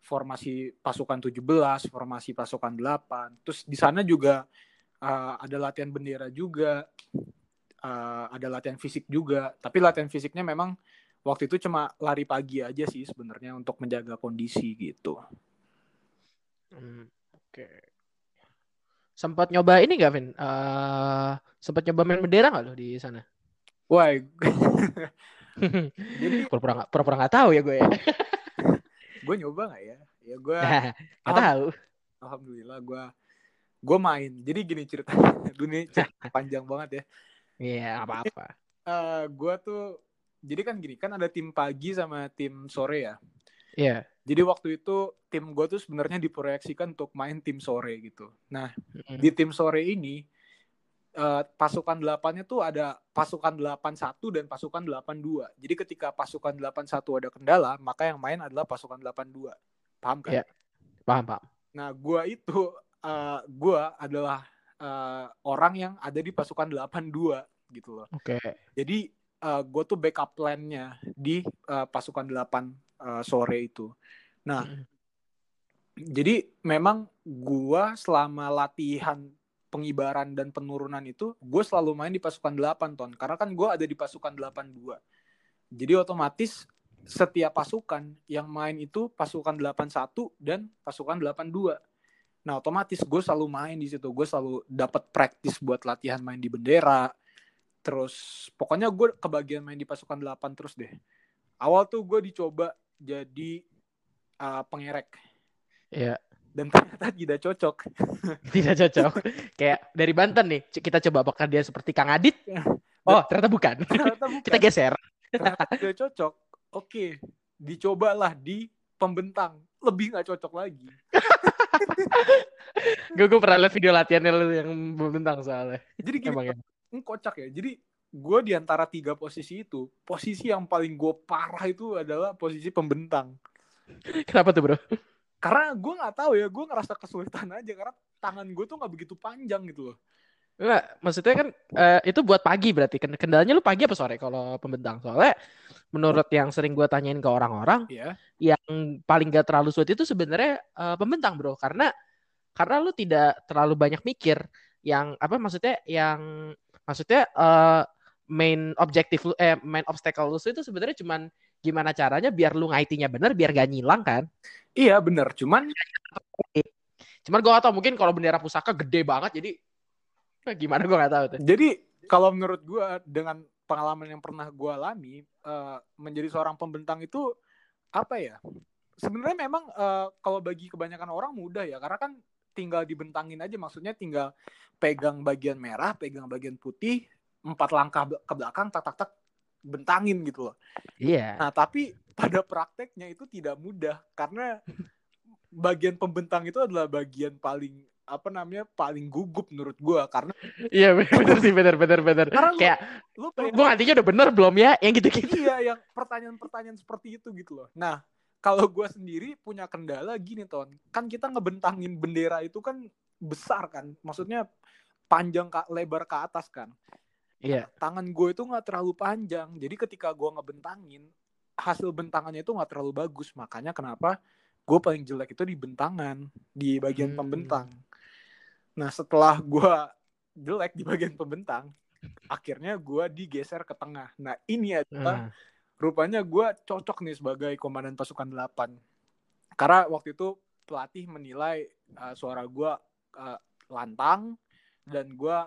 S2: formasi pasukan 17 formasi pasukan 8 terus di sana juga uh, ada latihan bendera juga, uh, ada latihan fisik juga. Tapi latihan fisiknya memang waktu itu cuma lari pagi aja sih sebenarnya untuk menjaga kondisi gitu.
S1: Hmm, Oke. Okay. Sempat nyoba ini gak, Vin? Uh, sempat nyoba main bendera gak lo di sana?
S2: Wah,
S1: jadi pura-pura gak, pura-pura gak tahu ya gue ya.
S2: gue nyoba gak ya? ya gue
S1: Gak tahu.
S2: alhamdulillah gue gue main jadi gini ceritanya dunia cerita panjang banget ya
S1: Iya, apa-apa.
S2: Eh gue tuh jadi kan gini kan ada tim pagi sama tim sore ya
S1: Iya.
S2: jadi waktu itu tim gue tuh sebenarnya diproyeksikan untuk main tim sore gitu nah
S1: Mm.
S2: di tim sore ini eh, pasukan delapannya tuh ada pasukan 81 dan pasukan 82. Jadi ketika pasukan 81 ada kendala, maka yang main adalah pasukan 82. Paham kan?
S1: Iya. Paham, paham.
S2: Nah, gua itu eh, gua adalah eh, orang yang ada di pasukan 82 gitu loh.
S1: Oke.
S2: Jadi eh, gue tuh backup plan-nya di eh, pasukan 8 eh, sore itu. Nah,
S1: Mm.
S2: jadi memang gua selama latihan pengibaran dan penurunan itu gue selalu main di pasukan 8 ton karena kan gue ada di pasukan 82 jadi otomatis setiap pasukan yang main itu pasukan 81 dan pasukan 82 nah otomatis gue selalu main di situ gue selalu dapat praktis buat latihan main di bendera terus pokoknya gue kebagian main di pasukan 8 terus deh awal tuh gue dicoba jadi uh, pengerek
S1: Iya.
S2: dan ternyata tidak cocok.
S1: Tidak cocok. Kayak dari Banten nih, kita coba apakah dia seperti Kang Adit? Oh, ternyata bukan.
S2: Ternyata bukan.
S1: Kita geser.
S2: Ternyata tidak cocok. Oke, dicobalah di pembentang. Lebih nggak cocok lagi.
S1: Gue gue pernah lihat video latihannya lu yang bentang soalnya.
S2: Jadi gini,
S1: Emang ya.
S2: Ini kocak ya. Jadi gue di antara tiga posisi itu, posisi yang paling gue parah itu adalah posisi pembentang.
S1: Kenapa tuh bro?
S2: Karena gue nggak tahu ya, gue ngerasa kesulitan aja karena tangan gue tuh nggak begitu panjang gitu loh.
S1: Enggak, maksudnya kan eh, itu buat pagi berarti. Ken- Kendalanya lu pagi apa sore kalau pembentang? Soalnya menurut yang sering gue tanyain ke orang-orang,
S2: Iya.
S1: yang paling gak terlalu sulit itu sebenarnya eh, pembentang bro. Karena karena lu tidak terlalu banyak mikir. Yang apa maksudnya? Yang maksudnya eh, main objektif lu, eh main obstacle lu itu sebenarnya cuman gimana caranya biar lu ngaitinya bener, biar gak nyilang kan?
S2: Iya bener, cuman
S1: Cuman gue gak tau mungkin kalau bendera pusaka gede banget jadi eh, gimana gue gak tahu tuh.
S2: Jadi kalau menurut gue dengan pengalaman yang pernah gue alami eh, menjadi seorang pembentang itu apa ya? Sebenarnya memang eh, kalau bagi kebanyakan orang mudah ya karena kan tinggal dibentangin aja maksudnya tinggal pegang bagian merah, pegang bagian putih, empat langkah ke belakang tak tak tak bentangin gitu loh.
S1: Iya.
S2: Nah, tapi pada prakteknya itu tidak mudah karena bagian pembentang itu adalah bagian paling apa namanya paling gugup menurut gue karena
S1: Iya bener sih bener.
S2: Karena lu-
S1: Kayak
S2: lu
S1: gue ngantinya udah bener belum ya? Yang gitu-gitu.
S2: iya yang pertanyaan-pertanyaan seperti itu gitu loh. Nah, kalau gue sendiri punya kendala gini ton, kan kita ngebentangin bendera itu kan besar kan, maksudnya panjang ke lebar ke atas kan.
S1: Iya.
S2: Tangan gue itu nggak terlalu panjang, jadi ketika gue ngebentangin hasil bentangannya itu nggak terlalu bagus, makanya kenapa gue paling jelek itu di bentangan di bagian
S1: Hmm.
S2: pembentang. Nah setelah gue jelek di bagian pembentang, akhirnya gue digeser ke tengah. Nah ini adalah
S1: Nah,
S2: rupanya gue cocok nih sebagai komandan pasukan 8 karena waktu itu pelatih menilai uh, suara gue uh, lantang dan gue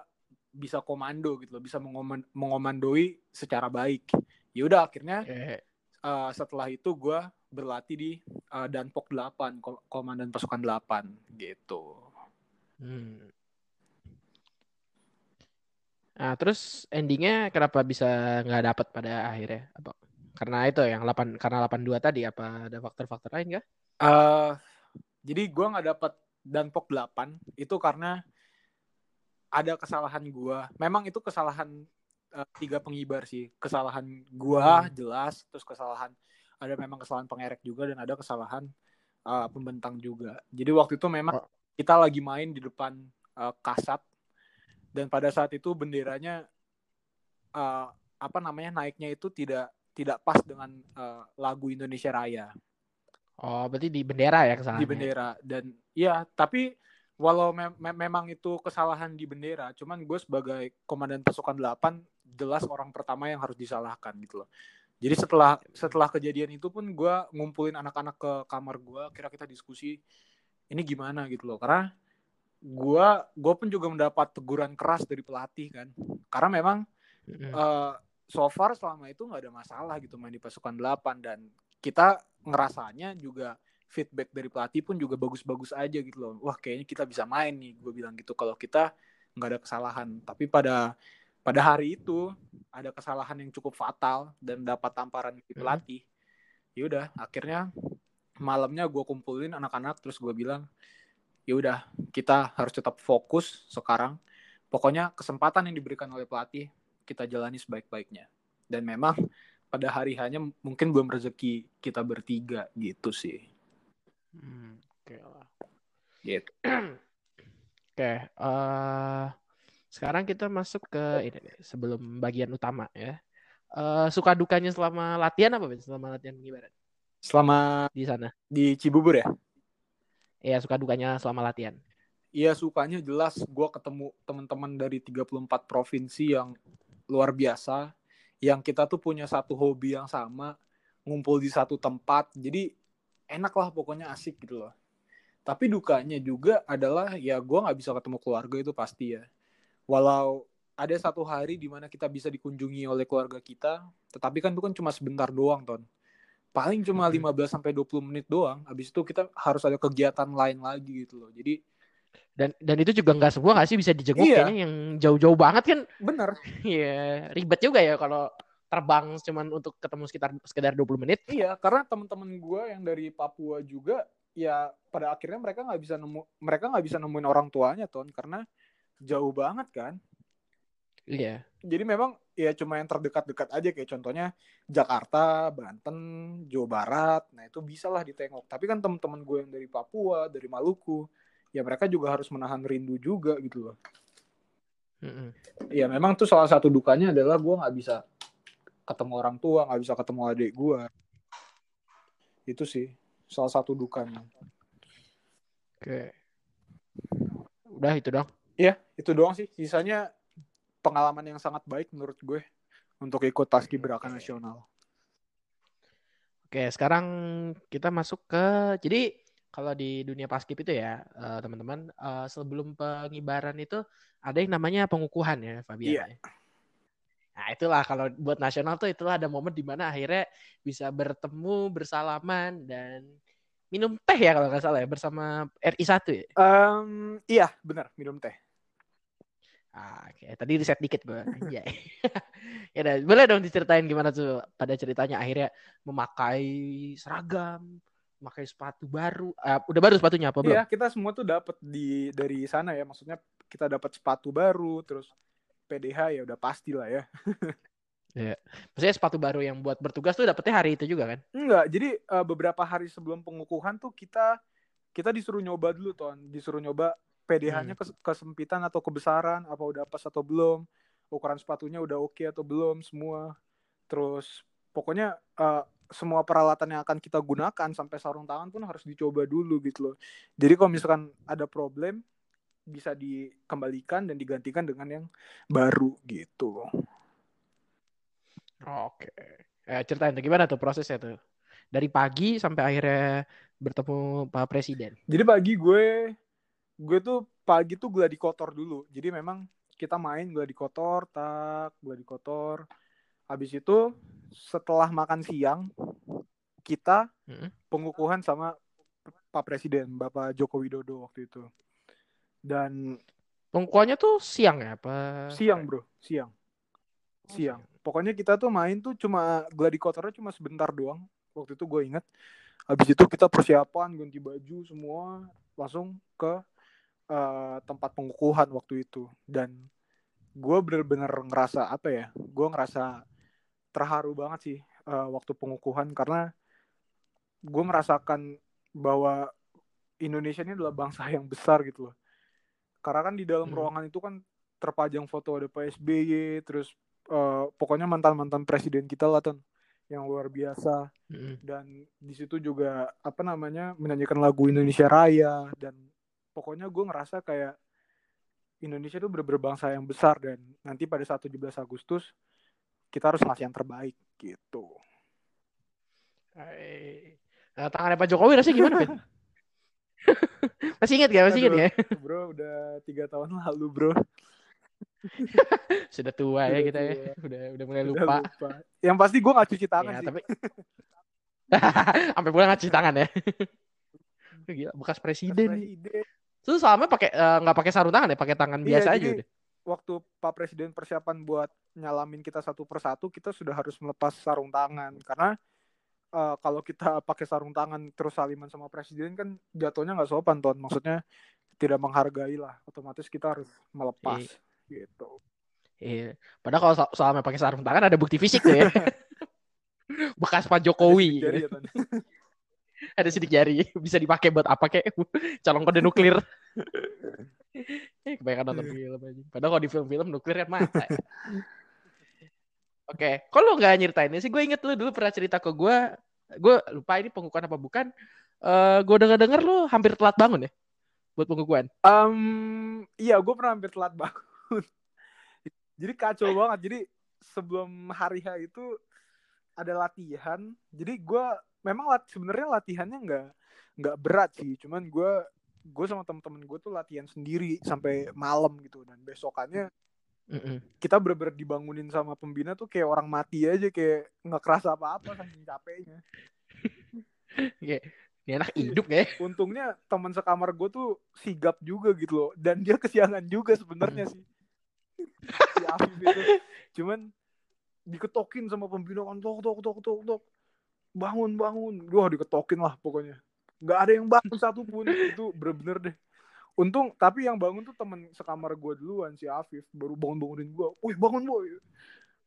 S2: bisa komando gitu loh bisa mengoman- mengomandoi secara baik ya udah akhirnya uh, setelah itu gue berlatih di uh, Danpok 8 ko- komandan pasukan 8 gitu
S1: Hmm. Nah, terus endingnya kenapa bisa nggak dapat pada akhirnya? Apa? Karena itu yang 8 karena 82 tadi apa ada faktor-faktor lain kah?
S2: Uh, jadi gue nggak dapat Danpok 8 itu karena ada kesalahan gua. Memang itu kesalahan uh, tiga pengibar sih. Kesalahan gua
S1: Hmm.
S2: jelas, terus kesalahan ada memang kesalahan pengerek juga dan ada kesalahan uh, pembentang juga. Jadi waktu itu memang
S1: Oh.
S2: kita lagi main di depan uh, kasat dan pada saat itu benderanya uh, apa namanya naiknya itu tidak tidak pas dengan uh, lagu Indonesia Raya
S1: Oh, berarti di bendera ya kesalahannya.
S2: di bendera. Dan ya tapi walau me- me- memang itu kesalahan di bendera cuman gue sebagai komandan pasukan 8 jelas orang pertama yang harus disalahkan gitu loh. Jadi setelah setelah kejadian itu pun gue ngumpulin anak-anak ke kamar gue kira kita diskusi ini gimana? gitu loh. Karena gue gue pun juga mendapat teguran keras dari pelatih kan. Karena memang eh, so far selama itu nggak ada masalah gitu main di pasukan 8 dan kita ngerasanya juga feedback dari pelatih pun juga bagus-bagus aja gitu loh. Wah kayaknya kita bisa main nih gue bilang gitu. Kalau kita nggak ada kesalahan. Tapi pada pada hari itu ada kesalahan yang cukup fatal dan dapat tamparan dari
S1: Hmm.
S2: pelatih ya udah akhirnya malamnya gue kumpulin anak-anak terus gue bilang ya udah kita harus tetap fokus sekarang. Pokoknya kesempatan yang diberikan oleh pelatih kita jalani sebaik-baiknya. Dan memang pada hari hanya mungkin belum rezeki kita bertiga gitu sih
S1: Hmm, Oke lah.
S2: gitu
S1: Oke, eh sekarang kita masuk ke ini nih, sebelum bagian utama ya. Eh suka dukanya selama latihan apa Ben? Selama latihan pengibaran
S2: selama
S1: di sana?
S2: di Cibubur ya
S1: Iya, suka dukanya selama latihan.
S2: Iya sukanya jelas gue ketemu teman-teman dari 34 provinsi yang luar biasa yang kita tuh punya satu hobi yang sama ngumpul di satu tempat jadi enak lah pokoknya asik gitu loh. Tapi dukanya juga adalah ya gue nggak bisa ketemu keluarga itu pasti ya. Walau ada satu hari di mana kita bisa dikunjungi oleh keluarga kita tetapi kan itu kan cuma sebentar doang ton. Paling cuma
S1: Mhm.
S2: 15 sampai 20 menit doang habis itu kita harus ada kegiatan lain lagi gitu loh. Jadi
S1: Dan dan itu juga nggak semua nggak sih bisa dijenguk
S2: Iya.
S1: kayaknya yang jauh-jauh banget kan
S2: bener
S1: ya ribet juga ya kalau terbang cuman untuk ketemu sekitar sekedar 20 menit.
S2: Iya, karena teman-teman gue yang dari Papua juga, ya pada akhirnya mereka nggak bisa nemu, mereka nggak bisa nemuin orang tuanya, ton, karena jauh banget kan.
S1: Iya.
S2: Jadi memang ya cuma yang terdekat-dekat aja kayak contohnya Jakarta, Banten, Jawa Barat, nah itu bisa lah ditengok. Tapi kan teman-teman gue yang dari Papua, dari Maluku, ya mereka juga harus menahan rindu juga gitu loh.
S1: Mm-mm.
S2: Ya memang tuh salah satu dukanya adalah gue nggak bisa ketemu orang tua, nggak bisa ketemu adik gue. Itu sih salah satu dukanya.
S1: Oke. Udah itu dong.
S2: Iya, itu doang sih. Sisanya pengalaman yang sangat baik menurut gue untuk ikut paskibraka nasional.
S1: Oke, sekarang kita masuk ke jadi kalau di dunia paskib itu ya eh, teman-teman eh, sebelum pengibaran itu ada yang namanya pengukuhan ya Fabian.
S2: Iya.
S1: ya. Nah itulah kalau buat nasional tuh itulah ada momen di mana akhirnya bisa bertemu bersalaman dan minum teh ya kalau nggak salah ya bersama RI 1 ya.
S2: Em, iya, benar, minum teh.
S1: Ah, Oke, tadi riset dikit gue. Iya. ya udah, boleh dong diceritain gimana tuh pada ceritanya akhirnya memakai seragam, memakai sepatu baru. Eh, udah baru sepatunya apa belum?
S2: Iya, kita semua tuh dapat di dari sana ya. Maksudnya kita dapat sepatu baru, terus PDH ya udah pasti lah ya.
S1: Maksudnya sepatu baru yang buat bertugas tuh dapetnya hari itu juga kan?
S2: Enggak, jadi eh, beberapa hari sebelum pengukuhan tuh kita kita disuruh nyoba dulu ton, disuruh nyoba PDH-nya kes- kesempitan atau kebesaran, apa udah pas atau belum, ukuran sepatunya udah oke atau belum semua. Terus pokoknya eh, semua peralatan yang akan kita gunakan sampai sarung tangan pun harus dicoba dulu gitu loh. Jadi kalau misalkan ada problem bisa dikembalikan dan digantikan dengan yang baru gitu.
S1: Oke. Eh, ceritain tuh gimana tuh prosesnya tuh? Dari pagi sampai akhirnya bertemu Pak Presiden.
S2: Jadi pagi gue gue tuh pagi tuh gladi kotor dulu. Jadi memang kita main gladi kotor, tak gladi kotor. Habis itu setelah makan siang kita
S1: Mm-mm.
S2: pengukuhan sama Pak Presiden, Bapak Joko Widodo waktu itu. Dan
S1: Pengukuhannya tuh siang ya apa?
S2: siang, Bro, siang.
S1: Oh,
S2: Siang. Pokoknya kita tuh main tuh cuma gladi kotornya cuma sebentar doang. Waktu itu gue inget. Habis itu kita persiapan ganti baju semua langsung ke eh, tempat pengukuhan waktu itu. Dan gue bener-bener ngerasa apa ya? Gue ngerasa terharu banget sih eh, waktu pengukuhan karena gue merasakan bahwa Indonesia ini adalah bangsa yang besar gitu loh. Karena kan di dalam
S1: Hmm.
S2: ruangan itu kan terpajang foto ada Pak SBY, terus eh, pokoknya mantan-mantan presiden kita lah Ton, yang luar biasa
S1: Mm-mm.
S2: dan di situ juga apa namanya menyanyikan lagu Indonesia Raya dan pokoknya gue ngerasa kayak Indonesia itu bener-bener bangsa yang besar dan nanti pada saat 17 Agustus kita harus ngasih yang terbaik gitu.
S1: Eh, Nah, tangannya Pak Jokowi rasanya gimana, Ben? Masih ingat gak? Masih ingat
S2: Aduh.
S1: gak?
S2: Bro udah tiga tahun lalu bro.
S1: Sudah tua ya kita ya. Udah udah mulai
S2: Udah
S1: lupa.
S2: lupa. Yang pasti gue gak cuci tangan
S1: Ya,
S2: sih.
S1: tapi sampai pulang nggak cuci tangan ya. Gila, bekas presiden.
S2: presiden.
S1: Terus selama pakai eh, nggak pakai sarung tangan ya, pakai tangan
S2: Iya,
S1: biasa aja
S2: jadi-
S1: udah.
S2: Waktu Pak Presiden persiapan buat nyalamin kita satu persatu, kita sudah harus melepas sarung tangan karena eh, kalau kita pakai sarung tangan terus saliman sama presiden kan jatuhnya nggak sopan ton. Maksudnya tidak menghargai lah. Otomatis kita harus melepas gitu.
S1: Iya. Padahal kalau sel- selama pakai sarung tangan ada bukti fisik tuh ya. bekas Pak Jokowi.
S2: Jadi ya, Ton.
S1: ada sidik jari bisa dipakai buat apa kek calon kode nuklir eh kebanyakan nonton film aja padahal kalau di film-film nuklir kan mata ya. oke kok lu nggak nyeritain sih gue inget lu dulu pernah cerita ke gue gue lupa ini pengukuhan apa bukan eh gue denger denger lu hampir telat bangun ya buat pengukuhan
S2: Em, iya, gue pernah hampir telat bangun. Jadi kacau banget. Jadi sebelum hari H itu ada latihan. Jadi gue memang lat sebenarnya latihannya nggak nggak berat sih. Cuman gue gue sama temen-temen gue tuh latihan sendiri sampai malam gitu. Dan besokannya
S1: Mm-mm.
S2: kita bener-bener dibangunin sama pembina tuh kayak orang mati aja kayak nggak kerasa apa-apa saking capeknya.
S1: Kayak, ini enak hidup ya
S2: Untungnya teman sekamar gue tuh sigap juga gitu loh. Dan dia kesiangan juga sebenarnya sih. si Afif itu. Cuman diketokin sama pembina kan tok tok tok tok tok. Bangun bangun. Wah diketokin lah pokoknya. Nggak ada yang bangun satu pun. Itu bener-bener deh. Untung tapi yang bangun tuh teman sekamar gue duluan si Afif baru bangun bangunin gue. Wih bangun boy.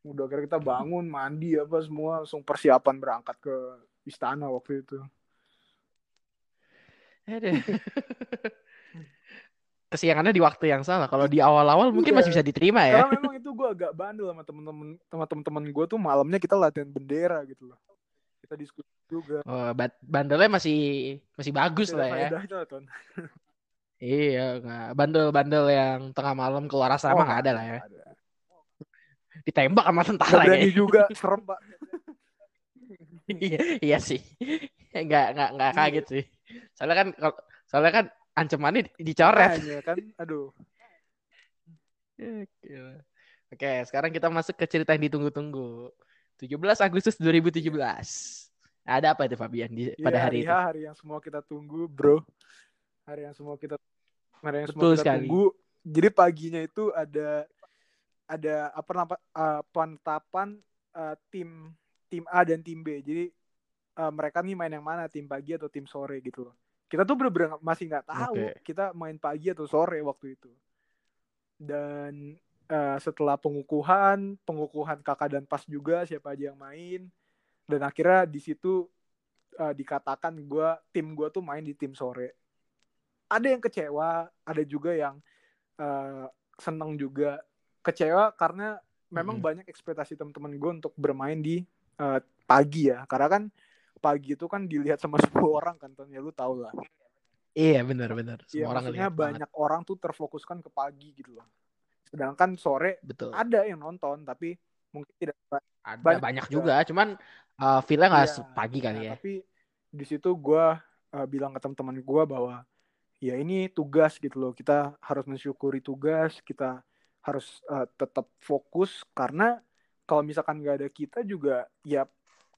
S2: Udah kira kita bangun mandi apa semua langsung persiapan berangkat ke istana waktu itu.
S1: Kesiangannya di waktu yang salah kalau di awal-awal mungkin
S2: Iya.
S1: masih bisa diterima ya
S2: Karena memang itu gue agak bandel sama temen-temen sama temen-temen gue tuh malamnya kita latihan bendera gitu loh. Kita diskusi juga.
S1: Oh, ba- bandelnya masih masih bagus lah ya. Iya, nggak bandel-bandel yang tengah malam keluar asrama
S2: Oh,
S1: nggak ada lah ya.
S2: ada.
S1: Ditembak sama tentara kayaknya.
S2: juga serem pak.
S1: iya, iya sih. Nggak nggak nggak
S2: Iya.
S1: kaget sih. Soalnya kan kalau soalnya kan ancamannya di- dicoret.
S2: Makanya kan, aduh.
S1: Ya. Oke, sekarang kita masuk ke cerita yang ditunggu-tunggu. 17 Agustus 2017. Ada apa itu Fabian di, pada
S2: Iya,
S1: hari
S2: H,
S1: itu?
S2: hari yang semua kita tunggu, bro. Hari yang semua kita hari yang semua
S1: Betul
S2: kita
S1: sekali.
S2: tunggu. Jadi paginya itu ada ada apa namanya uh, penetapan uh, tim tim A dan tim B. Jadi uh, mereka nih main yang mana, tim pagi atau tim sore gitu loh. Kita tuh bener-bener masih nggak tahu
S1: Oke.
S2: kita main pagi atau sore waktu itu. Dan uh, setelah pengukuhan, pengukuhan kakak dan pas juga siapa aja yang main. Dan akhirnya di situ uh, dikatakan gua tim gua tuh main di tim sore. Ada yang kecewa, ada juga yang uh, seneng juga. Kecewa karena memang
S1: Mhm.
S2: banyak ekspektasi teman-teman gue untuk bermain di uh, pagi ya. Karena kan pagi itu kan dilihat sama semua orang kan, ya lu tau lah.
S1: Iya, benar-benar. Semua
S2: Iya,
S1: orang
S2: maksudnya
S1: ngeliat banget.
S2: banyak orang tuh terfokuskan ke pagi gitu loh. Sedangkan sore
S1: Betul.
S2: ada yang nonton tapi mungkin tidak
S1: Ada
S2: banyak
S1: banyak,
S2: juga.
S1: juga, cuman uh, feel-nya nggak
S2: Iya.
S1: pagi kali
S2: Nah,
S1: ya.
S2: Tapi di situ gue bilang ke teman-teman gue bahwa ya ini tugas gitu loh. Kita harus mensyukuri tugas. Kita harus uh, tetap fokus karena kalau misalkan nggak ada kita juga ya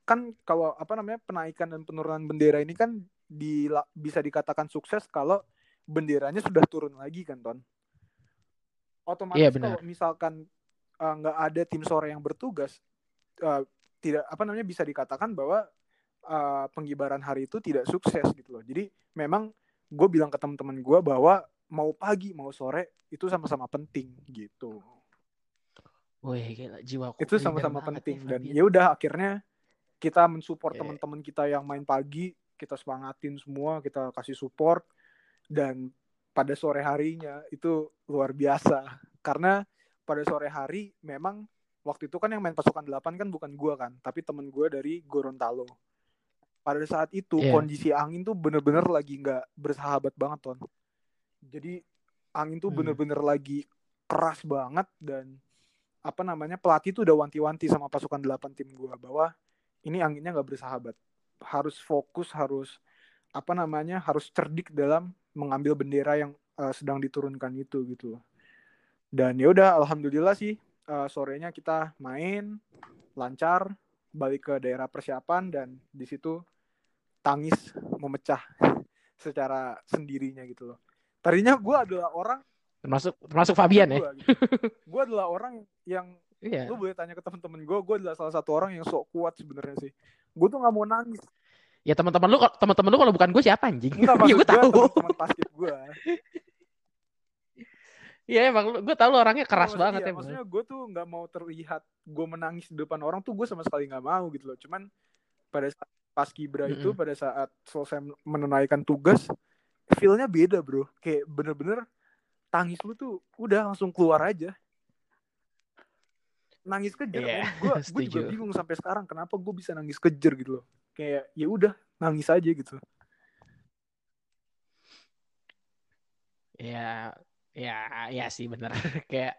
S2: kan kalau apa namanya penaikan dan penurunan bendera ini kan di, bisa dikatakan sukses kalau benderanya sudah turun lagi kan ton. Otomatis
S1: Iya, benar.
S2: kalau misalkan uh, nggak ada tim sore yang bertugas uh, tidak apa namanya bisa dikatakan bahwa uh, pengibaran hari itu tidak sukses gitu loh. Jadi memang gue bilang ke teman-teman gue bahwa mau pagi mau sore itu sama-sama penting gitu.
S1: Wih, gila, jiwa
S2: Itu sama-sama penting
S1: nih,
S2: dan ya udah akhirnya kita mensupport
S1: Oke.
S2: teman-teman kita yang main pagi, kita semangatin semua, kita kasih support dan pada sore harinya itu luar biasa karena pada sore hari memang waktu itu kan yang main pasukan 8 kan bukan gua kan, tapi temen gua dari Gorontalo. Pada saat itu
S1: Iya.
S2: kondisi angin tuh bener-bener lagi nggak bersahabat banget ton. Jadi angin tuh
S1: Hmm.
S2: bener-bener lagi keras banget dan apa namanya pelatih tuh udah wanti-wanti sama pasukan 8 tim gua bahwa ini anginnya nggak bersahabat. Harus fokus, harus apa namanya harus cerdik dalam mengambil bendera yang uh, sedang diturunkan itu gitu. Dan ya udah alhamdulillah sih uh, sorenya kita main lancar balik ke daerah persiapan dan di situ tangis memecah secara sendirinya gitu loh. Tadinya gue adalah orang
S1: termasuk termasuk Fabian ya.
S2: Gue gitu. Gua adalah orang yang
S1: iya.
S2: lu boleh tanya ke temen-temen gue gue adalah salah satu orang yang sok kuat sebenarnya sih. Gue tuh nggak mau nangis
S1: ya teman-teman lu teman-teman lu kalau bukan gue siapa anjing?
S2: Enggak,
S1: ya gue tahu.
S2: teman-teman basket gue
S1: Iya emang lu- gue tahu lu orangnya keras
S2: Maksudnya-
S1: banget
S2: iya,
S1: emang.
S2: maksudnya gue tuh nggak mau terlihat gue menangis di depan orang tuh gue sama sekali nggak mau gitu loh. Cuman pada saat pas kibra itu
S1: Mm-mm.
S2: pada saat selesai menunaikan tugas feelnya beda bro. Kayak bener-bener tangis lu tuh udah langsung keluar aja nangis kejer
S1: Iya,
S2: gue gue juga bingung sampai sekarang kenapa gue bisa nangis kejer gitu loh. Kayak ya udah nangis aja gitu.
S1: Ya, ya, ya sih bener. Kayak,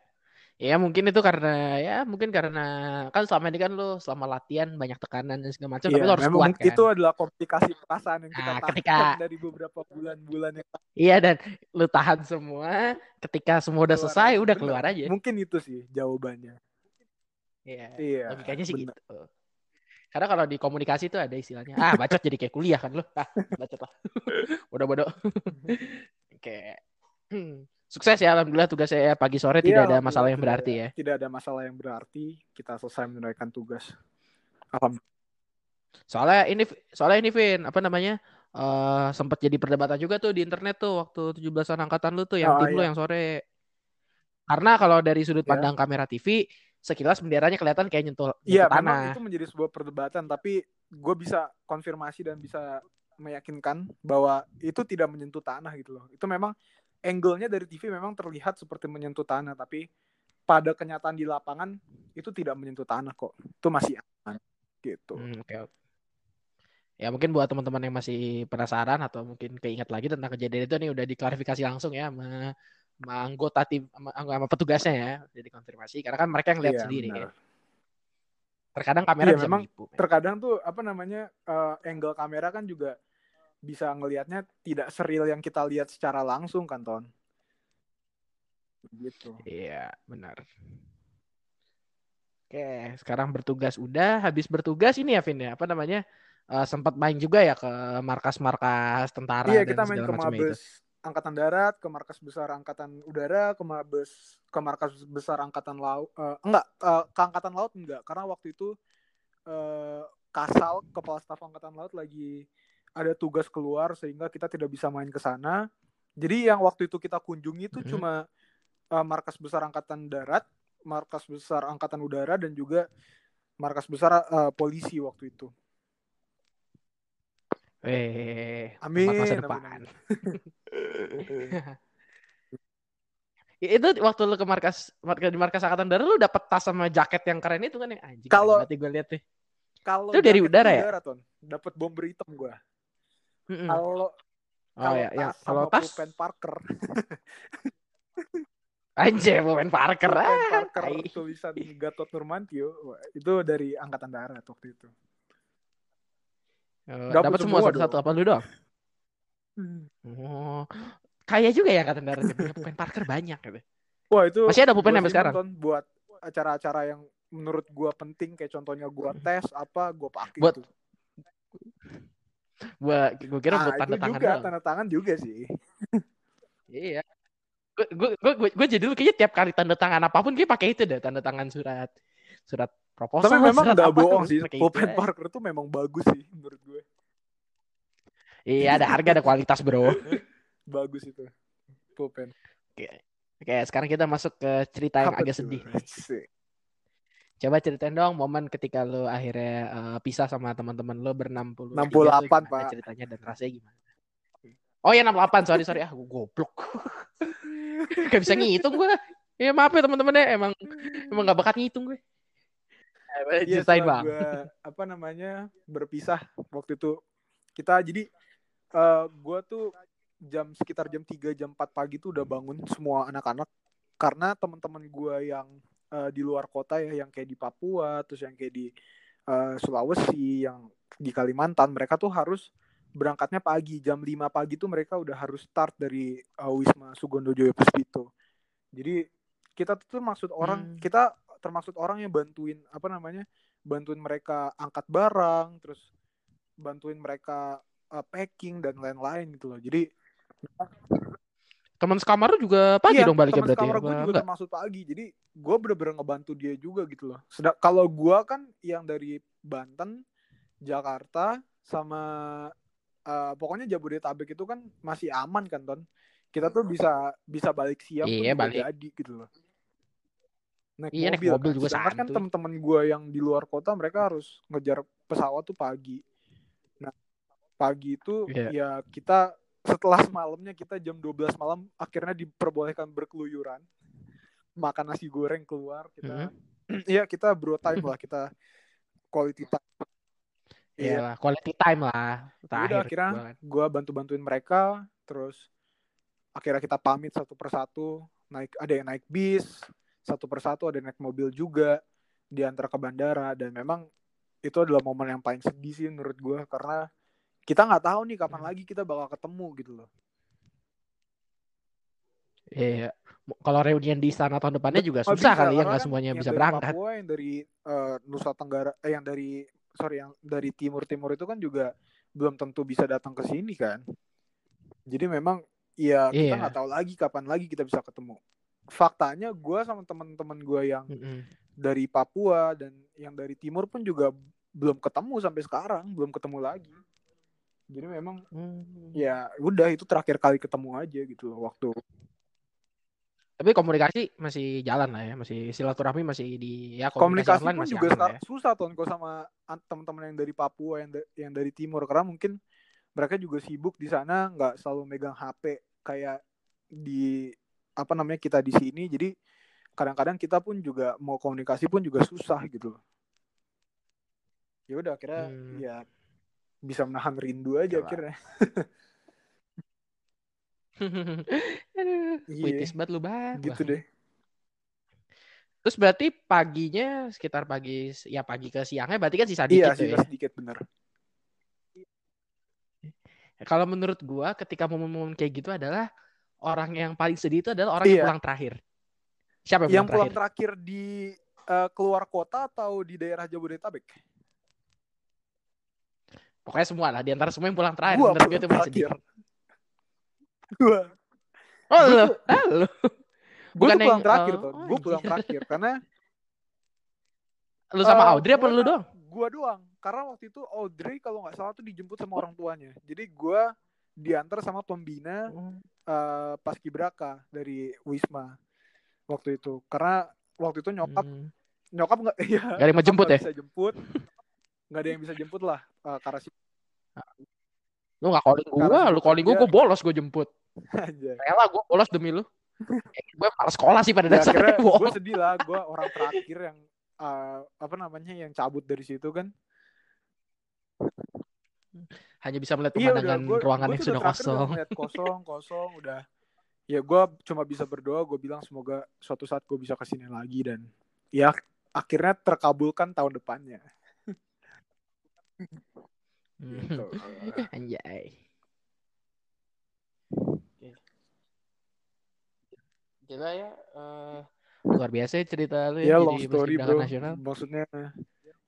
S1: ya mungkin itu karena, ya mungkin karena kan selama ini kan lu selama latihan banyak tekanan dan segala macam, tapi
S2: Iya,
S1: lu harus kuat kan.
S2: itu adalah komplikasi perasaan yang kita
S1: Nah,
S2: tahan
S1: ketika-
S2: dari beberapa bulan-bulan yang
S1: Iya dan lu tahan semua, ketika semua udah
S2: Keluar
S1: selesai,
S2: aja,
S1: udah keluar aja.
S2: mungkin itu sih jawabannya
S1: Iya,
S2: iya
S1: logikanya sih
S2: bener.
S1: gitu. Karena kalau di komunikasi tuh ada istilahnya, ah bacot jadi kayak kuliah kan lu, ah bacot lah, bodoh-bodoh. Kayak, hmm, sukses ya, alhamdulillah tugas saya pagi sore
S2: Iya,
S1: tidak ada masalah yang berarti ya.
S2: Tidak ada masalah yang berarti. Kita selesai menunaikan tugas. Alhamdulillah.
S1: Soalnya ini soalnya ini Vin, apa namanya? eh sempat jadi perdebatan juga tuh di internet tuh waktu 17-an angkatan lu tuh yang
S2: Oh,
S1: tim lu
S2: iya.
S1: yang sore. Karena kalau dari sudut
S2: Ya.
S1: pandang kamera TV, sekilas benderanya kelihatan kayak nyentuh,
S2: Iya,
S1: tanah.
S2: itu menjadi sebuah perdebatan. Tapi gue bisa konfirmasi dan bisa meyakinkan bahwa itu tidak menyentuh tanah gitu loh. Itu memang angle-nya dari TV memang terlihat seperti menyentuh tanah. Tapi pada kenyataan di lapangan itu tidak menyentuh tanah kok. Itu masih aman gitu.
S1: Hmm, oke. Ya mungkin buat teman-teman yang masih penasaran atau mungkin keinget lagi tentang kejadian itu nih udah diklarifikasi langsung ya sama, sama anggota tim sama, sama petugasnya ya, udah dikonfirmasi karena kan mereka yang lihat
S2: Iya,
S1: sendiri
S2: benar.
S1: ya. Terkadang kamera
S2: Iya,
S1: bisa
S2: memang
S1: menipu. men.
S2: terkadang tuh apa namanya eh, angle kamera kan juga bisa ngelihatnya tidak seril yang kita lihat secara langsung kan ton gitu
S1: Iya, benar. Oke, sekarang bertugas udah, habis bertugas ini ya Vin ya, apa namanya? eh, sempat main juga ya ke markas-markas tentara
S2: iya
S1: dan
S2: kita main
S1: segala
S2: ke
S1: macam itu.
S2: Angkatan darat ke markas besar angkatan udara ke mabes ke markas besar angkatan laut eh, enggak eh, ke angkatan laut enggak. Karena waktu itu eh, kasal kepala staf angkatan laut lagi ada tugas keluar sehingga kita tidak bisa main ke sana. Jadi yang waktu itu kita kunjungi itu
S1: Mhm.
S2: cuma eh, markas besar angkatan darat markas besar angkatan udara dan juga markas besar eh, polisi waktu itu
S1: Eh,
S2: Amin,
S1: masa
S2: amin,
S1: depan.
S2: amin.
S1: Ya, itu waktu lu ke markas markas di markas angkatan darat lu dapet tas sama jaket yang keren itu kan yang anjing.
S2: Kalau-
S1: berarti gue lihat tuh.
S2: Kalau
S1: Itu dari udara ya?
S2: Ton. Dapat bomber hitam gua.
S1: Mm-mm.
S2: Kalau
S1: Oh ya, ya. Kalau tas
S2: pulpen Parker,
S1: anjir pemain Parker.
S2: pulpen
S1: Ah,
S2: Parker tulisan Gatot Nurmantio, itu dari angkatan darat waktu itu. Dapet
S1: Dapat semua
S2: semua
S1: satu-satu apa lu doang? Oh. Kaya juga ya angkatan darat punya pemain Parker banyak gitu.
S2: Wah itu
S1: Masih ada pulpen
S2: gua
S1: sampai sekarang?
S2: Buat acara-acara yang menurut gua penting kayak contohnya gua tes apa gua pakai
S1: Buat
S2: itu.
S1: Gua gua kira buat
S2: Ah,
S1: tanda tangan
S2: juga
S1: doang.
S2: tanda tangan juga sih.
S1: Iya. Gue gue gue gue jadi dulu kayaknya tiap kali tanda tangan apa pun kayak pakai itu deh tanda tangan surat surat proposal.
S2: Tapi memang nggak bohong sih,
S1: pakai itu.
S2: Parker tuh memang bagus sih menurut gue.
S1: Iya ada harga ada kualitas bro.
S2: Bagus itu pulpen.
S1: Oke. Oke sekarang kita masuk ke cerita yang
S2: Apa
S1: agak sedih. Coba ceritain dong momen ketika lo akhirnya eh, pisah sama teman-teman lo berenam puluh
S2: 68, Pak.
S1: ceritanya dan rasanya gimana? Oh ya 68 sorry sorry ah gue goblok. Gak bisa ngitung gue. Ya maaf ya teman-teman ya emang emang gak bakat ngitung gue.
S2: Iya,
S1: Ceritain bang.
S2: gua, apa namanya berpisah waktu itu kita jadi eh gue tuh jam sekitar jam 3 jam 4 pagi tuh udah bangun semua anak-anak karena teman-teman gue yang eh, di luar kota ya yang kayak di Papua terus yang kayak di eh, Sulawesi yang di Kalimantan mereka tuh harus berangkatnya pagi jam 5 pagi tuh mereka udah harus start dari eh, Wisma Sugondojoyo Puspito jadi kita tuh maksud orang
S1: Hmm.
S2: kita termaksud orang yang bantuin apa namanya bantuin mereka angkat barang terus bantuin mereka uh, packing dan lain-lain gitu loh jadi
S1: Teman sekamar juga pagi
S2: iya,
S1: dong baliknya
S2: teman
S1: berarti.
S2: sekamar gue juga
S1: enggak?
S2: termasuk pagi jadi gue bener-bener ngebantu dia juga gitu loh Sedang kalau gue kan yang dari Banten Jakarta sama uh, pokoknya Jabodetabek itu kan masih aman kan ton kita tuh bisa bisa balik siang
S1: Iya, balik.
S2: jadi gitu loh naik
S1: Iya, naik
S2: mobil,
S1: mobil
S2: kan.
S1: juga
S2: Sedangkan kan teman-teman gue yang di luar kota mereka harus ngejar pesawat tuh pagi nah pagi itu
S1: Iya.
S2: ya kita setelah semalamnya kita jam 12 malam akhirnya diperbolehkan berkeluyuran makan nasi goreng keluar kita Iya kita bro time lah kita quality time
S1: Iya lah, quality time lah.
S2: Ya
S1: Terakhir.
S2: udah akhirnya
S1: gua kan.
S2: gue bantu bantuin mereka terus akhirnya kita pamit satu persatu naik ada yang naik bis satu persatu ada naik mobil juga diantar ke bandara dan memang itu adalah momen yang paling sedih sih menurut gue karena kita nggak tahu nih kapan lagi kita bakal ketemu gitu loh
S1: Iya. Kalau reunian di istana tahun depannya juga
S2: Nggak
S1: susah
S2: bisa,
S1: kali ya, nggak
S2: kan
S1: semuanya
S2: yang
S1: bisa
S2: dari
S1: berangkat.
S2: Papua yang dari eh, Nusa Tenggara eh yang dari sorry yang dari timur timur itu kan juga belum tentu bisa datang ke sini kan jadi memang ya kita
S1: Iya.
S2: nggak tahu lagi kapan lagi kita bisa ketemu faktanya gue sama teman-teman gue yang
S1: Mm-mm.
S2: dari Papua dan yang dari timur pun juga belum ketemu sampai sekarang belum ketemu lagi jadi memang
S1: Hmm.
S2: ya udah itu terakhir kali ketemu aja gitu loh waktu
S1: Tapi komunikasi masih jalan lah ya, masih silaturahmi masih di ya komunikasi,
S2: komunikasi pun
S1: masih
S2: juga
S1: aman ya.
S2: susah tuh kok sama an- teman-teman yang dari Papua yang da- yang dari timur karena mungkin mereka juga sibuk di sana nggak selalu megang HP kayak di apa namanya kita di sini jadi kadang-kadang kita pun juga mau komunikasi pun juga susah gitu loh ya udah akhirnya
S1: Hmm.
S2: ya bisa menahan rindu aja
S1: Coba.
S2: akhirnya
S1: Aduh,
S2: Iya.
S1: puitis banget lu banget.
S2: gitu deh
S1: Terus berarti paginya sekitar pagi ya pagi ke siangnya berarti kan sisa
S2: iya
S1: dikit tuh
S2: sih
S1: ya.
S2: sedikit bener
S1: Kalau menurut gua ketika momen-momen kayak gitu adalah orang yang paling sedih itu adalah orang yang
S2: Iya.
S1: pulang terakhir. Siapa yang,
S2: yang
S1: pulang
S2: pulang
S1: terakhir?
S2: terakhir di eh, keluar kota atau di daerah Jabodetabek
S1: Pokoknya semua lah, di antara semua yang pulang terakhir.
S2: gua
S1: gua
S2: pulang
S1: itu paling sedih.
S2: terakhir gua
S1: Oh,
S2: Gua
S1: lu. Ah, lu.
S2: gue tuh pulang
S1: yang-
S2: terakhir
S1: oh,
S2: tuh
S1: oh,
S2: gue pulang
S1: anjir.
S2: terakhir karena
S1: Lu sama
S2: Eh,
S1: Audrey apa
S2: gua
S1: lu doang?
S2: gue doang karena waktu itu Audrey kalau nggak salah tuh dijemput sama orang tuanya jadi gue diantar sama pembina eh, paskibraka dari Wisma waktu itu karena waktu itu nyokap
S1: Hmm.
S2: nyokap nggak ya
S1: Gak ada yang jemput ya?
S2: bisa jemput nggak ada yang bisa jemput lah eh, karena si
S1: Lu gak calling
S2: Karena
S1: gua, lu calling gua,
S2: kerja.
S1: gua bolos gua jemput.
S2: aja
S1: Rela gua bolos demi lu. gue malas sekolah sih pada
S2: ya,
S1: dasarnya.
S2: gue sedih lah gue orang terakhir yang eh, apa namanya yang cabut dari situ kan
S1: Hanya bisa melihat
S2: Iya udah,
S1: pemandangan
S2: gua,
S1: ruangan
S2: gua
S1: yang sudah
S2: udah terakhir udah
S1: kosong.
S2: kosong, kosong, udah. Ya gue cuma bisa berdoa, gue bilang semoga suatu saat gue bisa ke sini lagi dan ya akhirnya terkabulkan tahun depannya. Gitu.
S1: Anjay. Gila ya, eh, luar biasa ya cerita lu
S2: ya
S1: ya,
S2: long
S1: jadi
S2: story bro.
S1: nasional.
S2: Maksudnya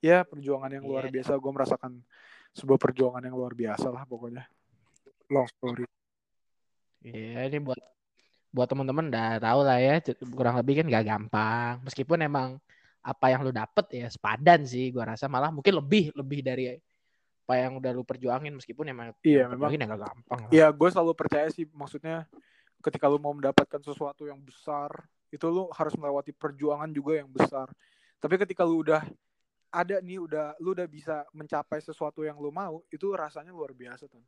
S2: ya perjuangan yang luar
S1: Iya.
S2: biasa. Gue merasakan sebuah perjuangan yang luar biasa lah pokoknya. Long story.
S1: Iya, ini buat buat teman-teman udah tahu lah ya, kurang lebih kan gak gampang. Meskipun emang apa yang lu dapet ya sepadan sih, gua rasa malah mungkin lebih lebih dari apa yang udah lu perjuangin meskipun emang
S2: Iya, memang.
S1: ya gak gampang lah.
S2: Ya gue selalu percaya sih maksudnya ketika lu mau mendapatkan sesuatu yang besar itu lu harus melewati perjuangan juga yang besar. Tapi ketika lu udah ada nih udah lu udah bisa mencapai sesuatu yang lu mau itu rasanya luar biasa tuh.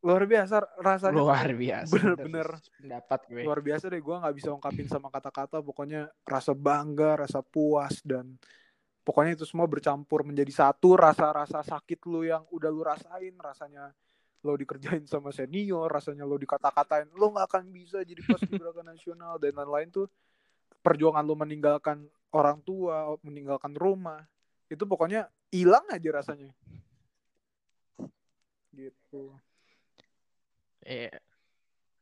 S2: Luar biasa rasanya.
S1: Luar biasa.
S2: Bener-bener
S1: pendapat gue.
S2: luar biasa deh gue nggak bisa ungkapin sama kata-kata pokoknya rasa bangga rasa puas dan pokoknya itu semua bercampur menjadi satu rasa-rasa sakit lu yang udah lu rasain rasanya lo dikerjain sama senior rasanya lo dikata-katain lo nggak akan bisa jadi paskibraka nasional dan lain-lain tuh perjuangan lo meninggalkan orang tua meninggalkan rumah itu pokoknya hilang aja rasanya gitu
S1: Iya.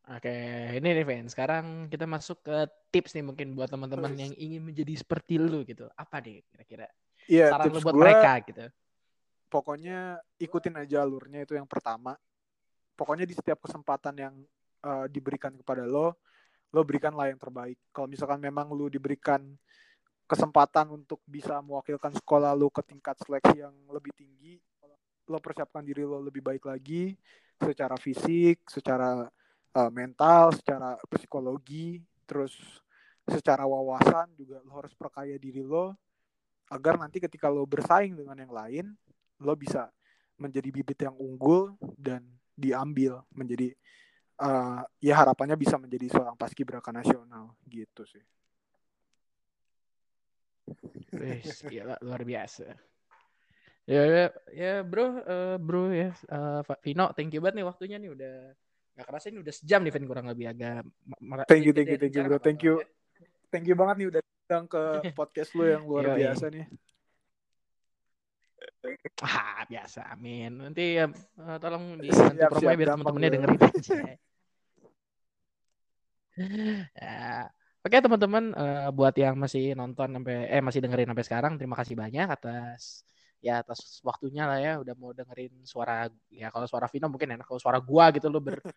S1: Oke, ini nih Ven. Sekarang kita masuk ke tips nih mungkin buat teman-teman yang ingin menjadi seperti lu gitu. Apa nih kira-kira?
S2: Iya,
S1: Saran lu buat
S2: gue
S1: mereka gitu.
S2: pokoknya ikutin aja alurnya itu yang pertama pokoknya di setiap kesempatan yang uh, diberikan kepada lo lo berikanlah yang terbaik kalau misalkan memang lo diberikan kesempatan untuk bisa mewakilkan sekolah lo ke tingkat seleksi yang lebih tinggi lo persiapkan diri lo lebih baik lagi secara fisik secara uh, mental secara psikologi terus secara wawasan juga lo harus perkaya diri lo agar nanti ketika lo bersaing dengan yang lain lo bisa menjadi bibit yang unggul dan diambil menjadi uh, ya harapannya bisa menjadi seorang paskibraka nasional gitu sih.
S1: Wis, gila, luar biasa. Ya, ya, ya bro, uh, bro ya, uh, Vino, thank you banget nih waktunya nih udah nggak kerasa ini udah sejam nih Vin kurang lebih agak.
S2: Thank you, thank you, thank you bro, thank you, thank you banget nih udah datang ke podcast lu yang luar biasa nih.
S1: Ah, biasa. Amin. Nanti uh, tolong dibantu promo biar teman-temannya dengerin aja. ya. Oke teman-teman, uh, buat yang masih nonton sampai eh masih dengerin sampai sekarang, terima kasih banyak atas ya atas waktunya lah ya udah mau dengerin suara ya kalau suara Vino mungkin enak kalau suara gua gitu lo ber eh,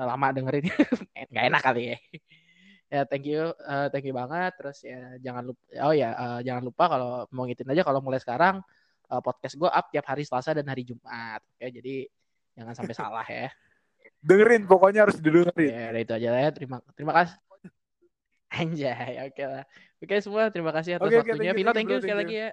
S1: lama dengerin nggak enak kali ya ya thank you uh, thank you banget terus ya jangan lupa oh ya uh, jangan lupa kalau mau ngitin aja kalau mulai sekarang uh, podcast gue up tiap hari Selasa dan hari Jumat. Oke, jadi jangan sampai salah ya.
S2: Dengerin, pokoknya harus didengerin.
S1: Ya, itu aja lah ya. Terima terima kasih. Anjay, oke okay lah. Oke okay, semua, terima kasih atas okay, waktunya. Okay, Vino, thank you, thank you sekali lagi ya.